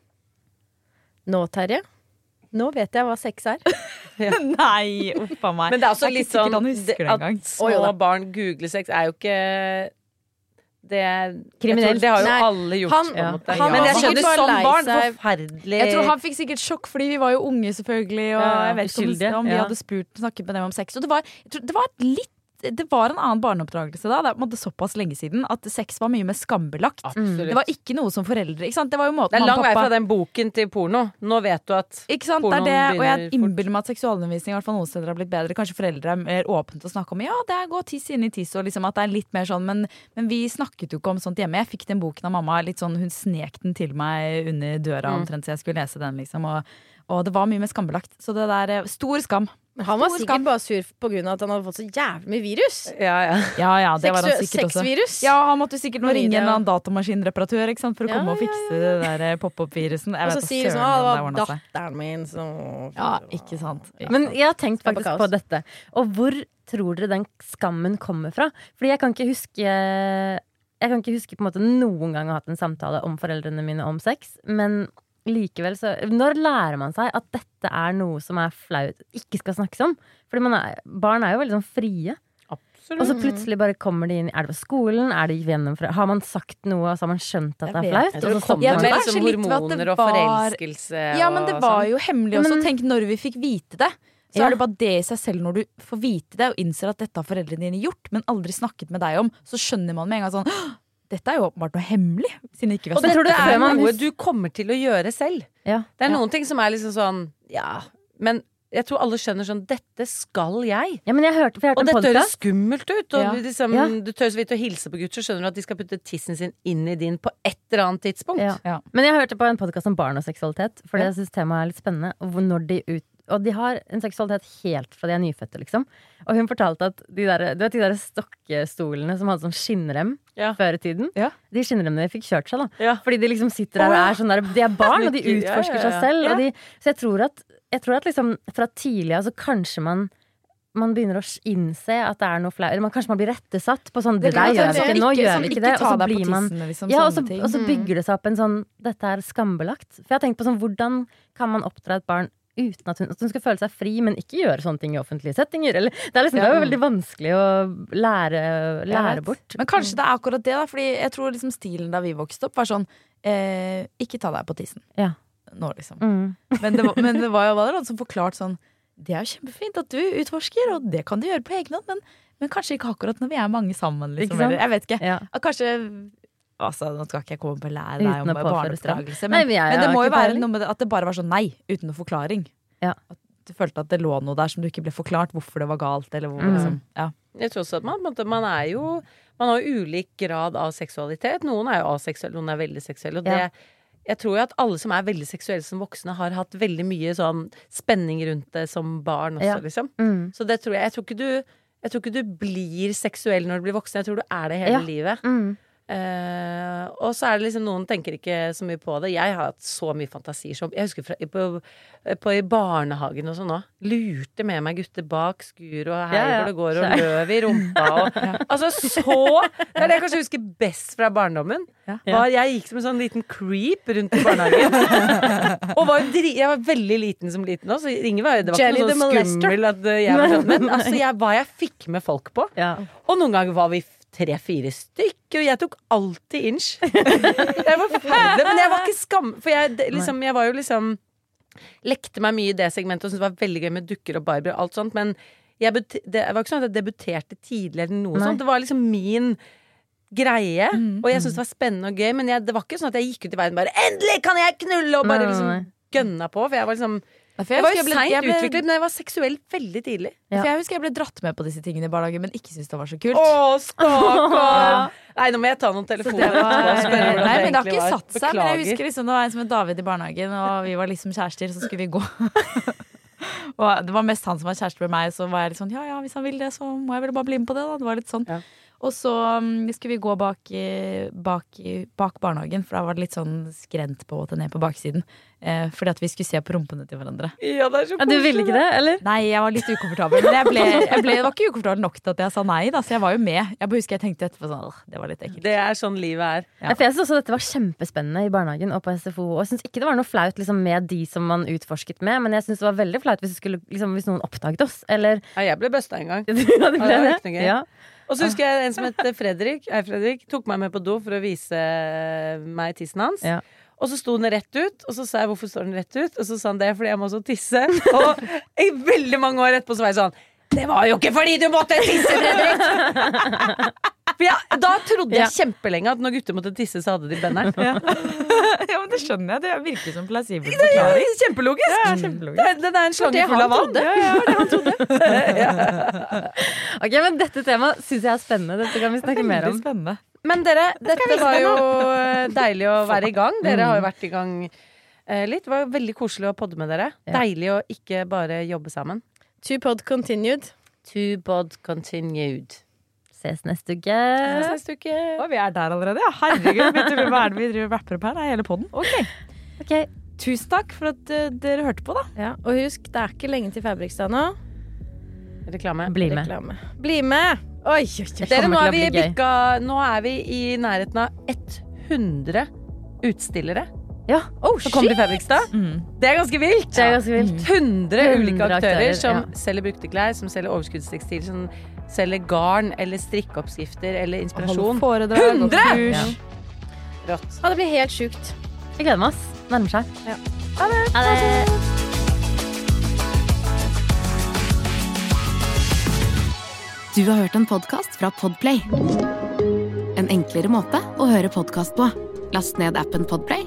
Speaker 3: Nå, Terje. Nå vet jeg hva sex er. [LAUGHS]
Speaker 5: Nei, uff a meg.
Speaker 1: Men det er også
Speaker 5: Det er
Speaker 1: litt sånn. At små barn googler sex er jo ikke det
Speaker 4: Kriminelt.
Speaker 1: Det har jo
Speaker 3: Nei,
Speaker 1: alle gjort.
Speaker 3: han-
Speaker 1: på en måte.
Speaker 5: han
Speaker 1: Men jeg skjønner
Speaker 3: sånn
Speaker 1: som barn forferdelig
Speaker 5: Jeg tror han fikk sikkert sjokk, fordi vi var jo unge, selvfølgelig. Og
Speaker 4: Ja,
Speaker 5: jeg vet ikke om, om vi hadde spurt snakket med dem om sex. Og det var, jeg tror, det var litt det var en annen barneoppdragelse da. Det er på en måte såpass lenge siden at sex var mye mer skambelagt.
Speaker 1: Absolutt.
Speaker 5: Det var ikke noe som foreldre ikke sant? Det var jo måten
Speaker 1: Det er lang vei fra den boken til porno. Nå vet du at
Speaker 5: Ikke sant, det er
Speaker 1: Pornoen
Speaker 5: det, og jeg innbiller meg at seksualundervisning i hvert fall noen steder har blitt bedre. Kanskje foreldre er mer åpne til å snakke om ja, det er gå tiss inn i tiss, og liksom at det er litt mer sånn, men, men vi snakket jo ikke om sånt hjemme. Jeg fikk den boken av mamma, litt sånn, hun snek den til meg under døra
Speaker 1: Mm.
Speaker 5: omtrent, så jeg skulle lese den, liksom. Og, og det var mye mer skambelagt. Så det der eh, Stor skam.
Speaker 3: Men han var
Speaker 5: Stor
Speaker 3: sikkert
Speaker 5: skam.
Speaker 3: bare sur pga. at han hadde fått så jævlig mye virus.
Speaker 1: Ja, ja.
Speaker 5: Ja ja, det var han sikkert også.
Speaker 3: Sexvirus.
Speaker 5: Ja, han måtte sikkert nå ringe en eller annen datamaskinreparatør ikke sant, for å
Speaker 3: Ja,
Speaker 5: komme og
Speaker 3: ja,
Speaker 5: fikse det der eh, pop-up-virusen.
Speaker 3: Og så sier de sånn
Speaker 5: søren
Speaker 3: ah,
Speaker 5: hvordan
Speaker 3: det var datteren min som
Speaker 5: Ja, ikke sant.
Speaker 4: Men jeg har tenkt faktisk på dette. Og hvor tror dere den skammen kommer fra? Fordi jeg kan ikke huske Jeg kan ikke huske på en måte noen gang å ha hatt en samtale om foreldrene mine om sex, men likevel så Når lærer man seg at dette er noe som er flaut, ikke skal snakkes om? Fordi er, barn er jo veldig sånn frie.
Speaker 1: Absolutt.
Speaker 4: Og så plutselig bare kommer de inn Er det på skolen? Er det gjennom Har man sagt noe, og så har man skjønt at det er flaut? Og så
Speaker 1: kommer
Speaker 4: man det?
Speaker 1: liksom
Speaker 5: kanskje litt ved at det
Speaker 1: hormoner og
Speaker 5: var-
Speaker 1: forelskelse
Speaker 5: Ja, men det var
Speaker 1: sånn.
Speaker 5: jo hemmelig
Speaker 4: Ja,
Speaker 5: også.
Speaker 4: men-
Speaker 5: Tenk når vi fikk vite det. Så
Speaker 4: Ja.
Speaker 5: er det bare det i seg selv når du får vite det og innser at dette har foreldrene dine gjort, men aldri snakket med deg om, så skjønner man med en gang sånn «Åh, Dette er jo åpenbart noe hemmelig. Siden ikke vi har
Speaker 1: Og dette
Speaker 4: du
Speaker 1: er noe du kommer til å gjøre selv.
Speaker 4: Ja.
Speaker 1: Det er
Speaker 5: Ja.
Speaker 1: noen ting som er liksom sånn Ja, men jeg tror alle skjønner sånn Dette skal jeg.
Speaker 4: Ja, men jeg hørte, for jeg
Speaker 1: Og dette høres skummelt ut. Og
Speaker 5: Ja.
Speaker 1: liksom,
Speaker 4: Ja.
Speaker 1: Du tør så vidt å hilse på gutter, så skjønner du at de skal putte tissen sin inn i din på et eller annet tidspunkt.
Speaker 4: Ja.
Speaker 5: Ja.
Speaker 4: Men jeg hørte på en podkast om barn og seksualitet, for
Speaker 5: Ja.
Speaker 4: jeg syns temaet er litt spennende. Og, når de ut, og de har en seksualitet helt fra de er nyfødte, liksom. Og hun fortalte at de der, du vet de der stokkestolene som hadde sånn skinnrem
Speaker 1: Ja.
Speaker 4: før i tiden,
Speaker 5: Ja.
Speaker 4: de skinnremmene fikk kjørt seg, da.
Speaker 1: Ja.
Speaker 4: Fordi de liksom sitter der og er sånn der De er barn, og de utforsker seg selv. De, så jeg tror at, jeg tror at liksom fra tidlig av så kanskje man man begynner å innse at det er noe flaut. Kanskje man blir rettesatt på sånn Det, der gjør vi ikke, nå gjør vi ikke det. Og så blir man
Speaker 5: liksom,
Speaker 4: ja, og så, og så bygger det seg opp en sånn Dette er skambelagt. For jeg har tenkt på sånn Hvordan kan man oppdra et barn uten at hun, at hun skal føle seg fri, men ikke gjøre sånne ting i offentlige settinger? Eller, det, er liksom, det er jo veldig vanskelig å lære, lære bort.
Speaker 5: Men kanskje det er akkurat det, da. Fordi jeg tror liksom stilen da vi vokste opp, var sånn eh, Ikke ta deg på tissen.
Speaker 4: Ja.
Speaker 5: Nå, liksom.
Speaker 4: Mm.
Speaker 5: Men det var, men det var jo var det noen som forklarte sånn Det er jo kjempefint at du utforsker, og det kan du gjøre på egen hånd, men, men kanskje ikke akkurat når vi er mange sammen. Liksom, eller, jeg vet ikke.
Speaker 4: Ja.
Speaker 5: Ja, Kanskje Altså, Nå skal ikke jeg komme på å lære deg
Speaker 4: Uten
Speaker 5: om barneoppdragelse,
Speaker 4: Nei,
Speaker 5: men,
Speaker 4: men
Speaker 5: men det må jo være noe med det at det bare var sånn nei, uten noe forklaring.
Speaker 4: Ja.
Speaker 5: At du følte at det lå noe der som du ikke ble forklart hvorfor det var galt, eller hvor
Speaker 4: Mm.
Speaker 5: liksom Ja.
Speaker 1: Jeg tror også at man, man er jo Man har jo ulik grad av seksualitet. Noen er jo aseksuelle, noen er veldig seksuelle. Og det,
Speaker 4: Ja.
Speaker 1: jeg tror jo at alle som er veldig seksuelle som voksne, har hatt veldig mye sånn spenning rundt det som barn også,
Speaker 4: Ja.
Speaker 1: liksom.
Speaker 4: Mm.
Speaker 1: Så det tror jeg Jeg tror ikke du jeg tror ikke du blir seksuell når du blir voksen. Jeg tror du er det hele
Speaker 4: Ja.
Speaker 1: livet.
Speaker 4: Mm.
Speaker 1: Eh, og så er det liksom noen tenker ikke så mye på det. Jeg har hatt så mye fantasier som Jeg husker fra, på, på i barnehagen og sånn òg. Lurte med meg gutter bak skur og her
Speaker 4: Ja, ja.
Speaker 1: hvor det går og løv i rumpa og [LAUGHS] Altså så Det er det jeg kanskje husker best fra barndommen.
Speaker 5: Ja.
Speaker 1: Var, jeg gikk som en sånn liten creep rundt i barnehagen. [LAUGHS] og var dri jeg var veldig liten som liten òg, så ingen var, det var
Speaker 3: Jelly
Speaker 1: ikke noe sånn skummel at uh, jeg var sånn. Men [LAUGHS] altså, jeg, hva jeg fikk med folk på.
Speaker 4: Ja.
Speaker 1: Og noen ganger var vi tre-fire stykk, og jeg tok alltid inch. [LAUGHS] Jeg var forferdelig, men jeg var ikke skam... For jeg, liksom, jeg var jo liksom Lekte meg mye i det segmentet og syntes det var veldig gøy med dukker og Barbie og alt sånt, men det var ikke sånn at jeg debuterte tidlig eller noe
Speaker 4: Nei.
Speaker 1: sånt. Det var liksom min greie,
Speaker 5: Mm,
Speaker 1: og jeg syntes det var spennende og gøy, men jeg, det var ikke sånn at jeg gikk ut i verden bare 'Endelig kan jeg knulle!' og bare liksom gønna på, for jeg var liksom
Speaker 5: For
Speaker 1: Jeg var jo
Speaker 5: ble-
Speaker 1: seint
Speaker 5: jeg ble-
Speaker 1: utviklet, men jeg var seksuell veldig tidlig.
Speaker 4: Ja.
Speaker 5: For jeg husker jeg ble dratt med på disse tingene i barnehagen, men ikke syntes det var så kult.
Speaker 1: Å, stakkar! [LAUGHS] Nei, nå må jeg ta noen telefoner.
Speaker 5: det var, nei, men det har ikke
Speaker 1: var.
Speaker 5: satt seg. Men jeg husker liksom, det var en som het David i barnehagen, og vi var liksom kjærester, så skulle vi gå. [LAUGHS] og det var mest han som var kjæreste med meg, så var jeg litt sånn ja ja, hvis han vil det, så må jeg vel bare bli med på det, da. Det var litt sånn.
Speaker 1: Ja.
Speaker 5: Og så um, skulle vi gå bak, bak, bak barnehagen, for da var det litt sånn skrent på en måte ned på baksiden. Eh, fordi at vi skulle se på rumpene til hverandre.
Speaker 1: Ja, det er så
Speaker 4: Ja, du ville ikke det, eller?
Speaker 5: Nei, jeg var litt ukomfortabel. Men jeg ble, jeg ble, var ikke ukomfortabel nok til at jeg sa nei, da, så jeg var jo med. Jeg bare husker jeg tenkte etterpå sånn, det var litt ekkelt.
Speaker 1: Det er sånn livet er.
Speaker 5: Ja.
Speaker 4: Ja. For jeg synes også dette var kjempespennende i barnehagen og på SFO. Og jeg syns ikke det var noe flaut liksom, med de som man utforsket med, men jeg syns det var veldig flaut hvis, skulle, liksom, hvis noen oppdaget oss. Eller
Speaker 1: Ja, jeg ble busta en gang. [LAUGHS]
Speaker 4: Ja, det ble
Speaker 1: det Ja,
Speaker 4: det.
Speaker 1: Og så husker jeg en som het Fredrik. Hei, Fredrik. Tok meg med på do for å vise meg tissen hans.
Speaker 4: Ja.
Speaker 1: Og så sto den rett ut, og så sa jeg hvorfor står den rett ut? Og så sa han det fordi jeg må også tisse. [LAUGHS] Og i veldig mange år etterpå så var jeg sånn Det var jo ikke fordi du måtte tisse, Fredrik! [LAUGHS] For jeg, da trodde jeg
Speaker 4: Ja.
Speaker 1: kjempelenge at når gutter måtte tisse, så hadde de benneren.
Speaker 5: ja, [LAUGHS] men det skjønner jeg. Det virker som plassibel
Speaker 1: Det er
Speaker 5: forklaring.
Speaker 1: kjempelogisk!
Speaker 5: Ja,
Speaker 1: Det
Speaker 5: kjempelogisk.
Speaker 1: er, det er en slange full av vann.
Speaker 5: Det han trodde. [LAUGHS]
Speaker 4: Ok, men Dette temaet syns jeg er spennende. Dette kan vi snakke mer om.
Speaker 5: spennende.
Speaker 1: Men dere, dette var jo deilig å være i gang. Dere har jo vært i gang eh, litt. Det var jo veldig koselig å podde med dere.
Speaker 4: Ja.
Speaker 1: Deilig å ikke bare jobbe sammen.
Speaker 3: Two pod continued.
Speaker 1: To pod continued.
Speaker 4: Ses neste uke.
Speaker 1: Ses neste uke.
Speaker 5: Å, vi er der allerede, ja. Herregud, vet du hva er det vi driver rapper opp her? Det er hele poden. Ok.
Speaker 4: Ok,
Speaker 5: Tusen takk for at uh, dere hørte på, da.
Speaker 3: Ja, og husk, det er ikke lenge til Fabrikstad nå.
Speaker 1: Reklame.
Speaker 4: Bli med.
Speaker 3: Reklame. Bli med! Oi, oi, oi.
Speaker 1: Dere, nå er, vi bikka, nå er vi i nærheten av 100 utstillere
Speaker 4: Ja.
Speaker 3: Oh,
Speaker 1: så kom til Fredrikstad.
Speaker 5: Mm.
Speaker 1: Det er ganske vilt!
Speaker 4: Det er ganske vilt.
Speaker 1: 100 ulike aktører
Speaker 4: aktører,
Speaker 1: som
Speaker 4: ja.
Speaker 1: selger brukte klær, som selger overskuddstekstil, som selger garn eller strikkeoppskrifter eller inspirasjon.
Speaker 5: Foredrag
Speaker 1: 100!
Speaker 5: kurs.
Speaker 4: Ja.
Speaker 1: Rått.
Speaker 3: Ja, det blir helt sjukt.
Speaker 4: Jeg gleder meg. ass. Nærmer seg.
Speaker 3: Ja.
Speaker 4: Ha det. Ha det.
Speaker 7: Du har hørt en podkast fra Podplay. En enklere måte å høre podkast på. Last ned appen Podplay,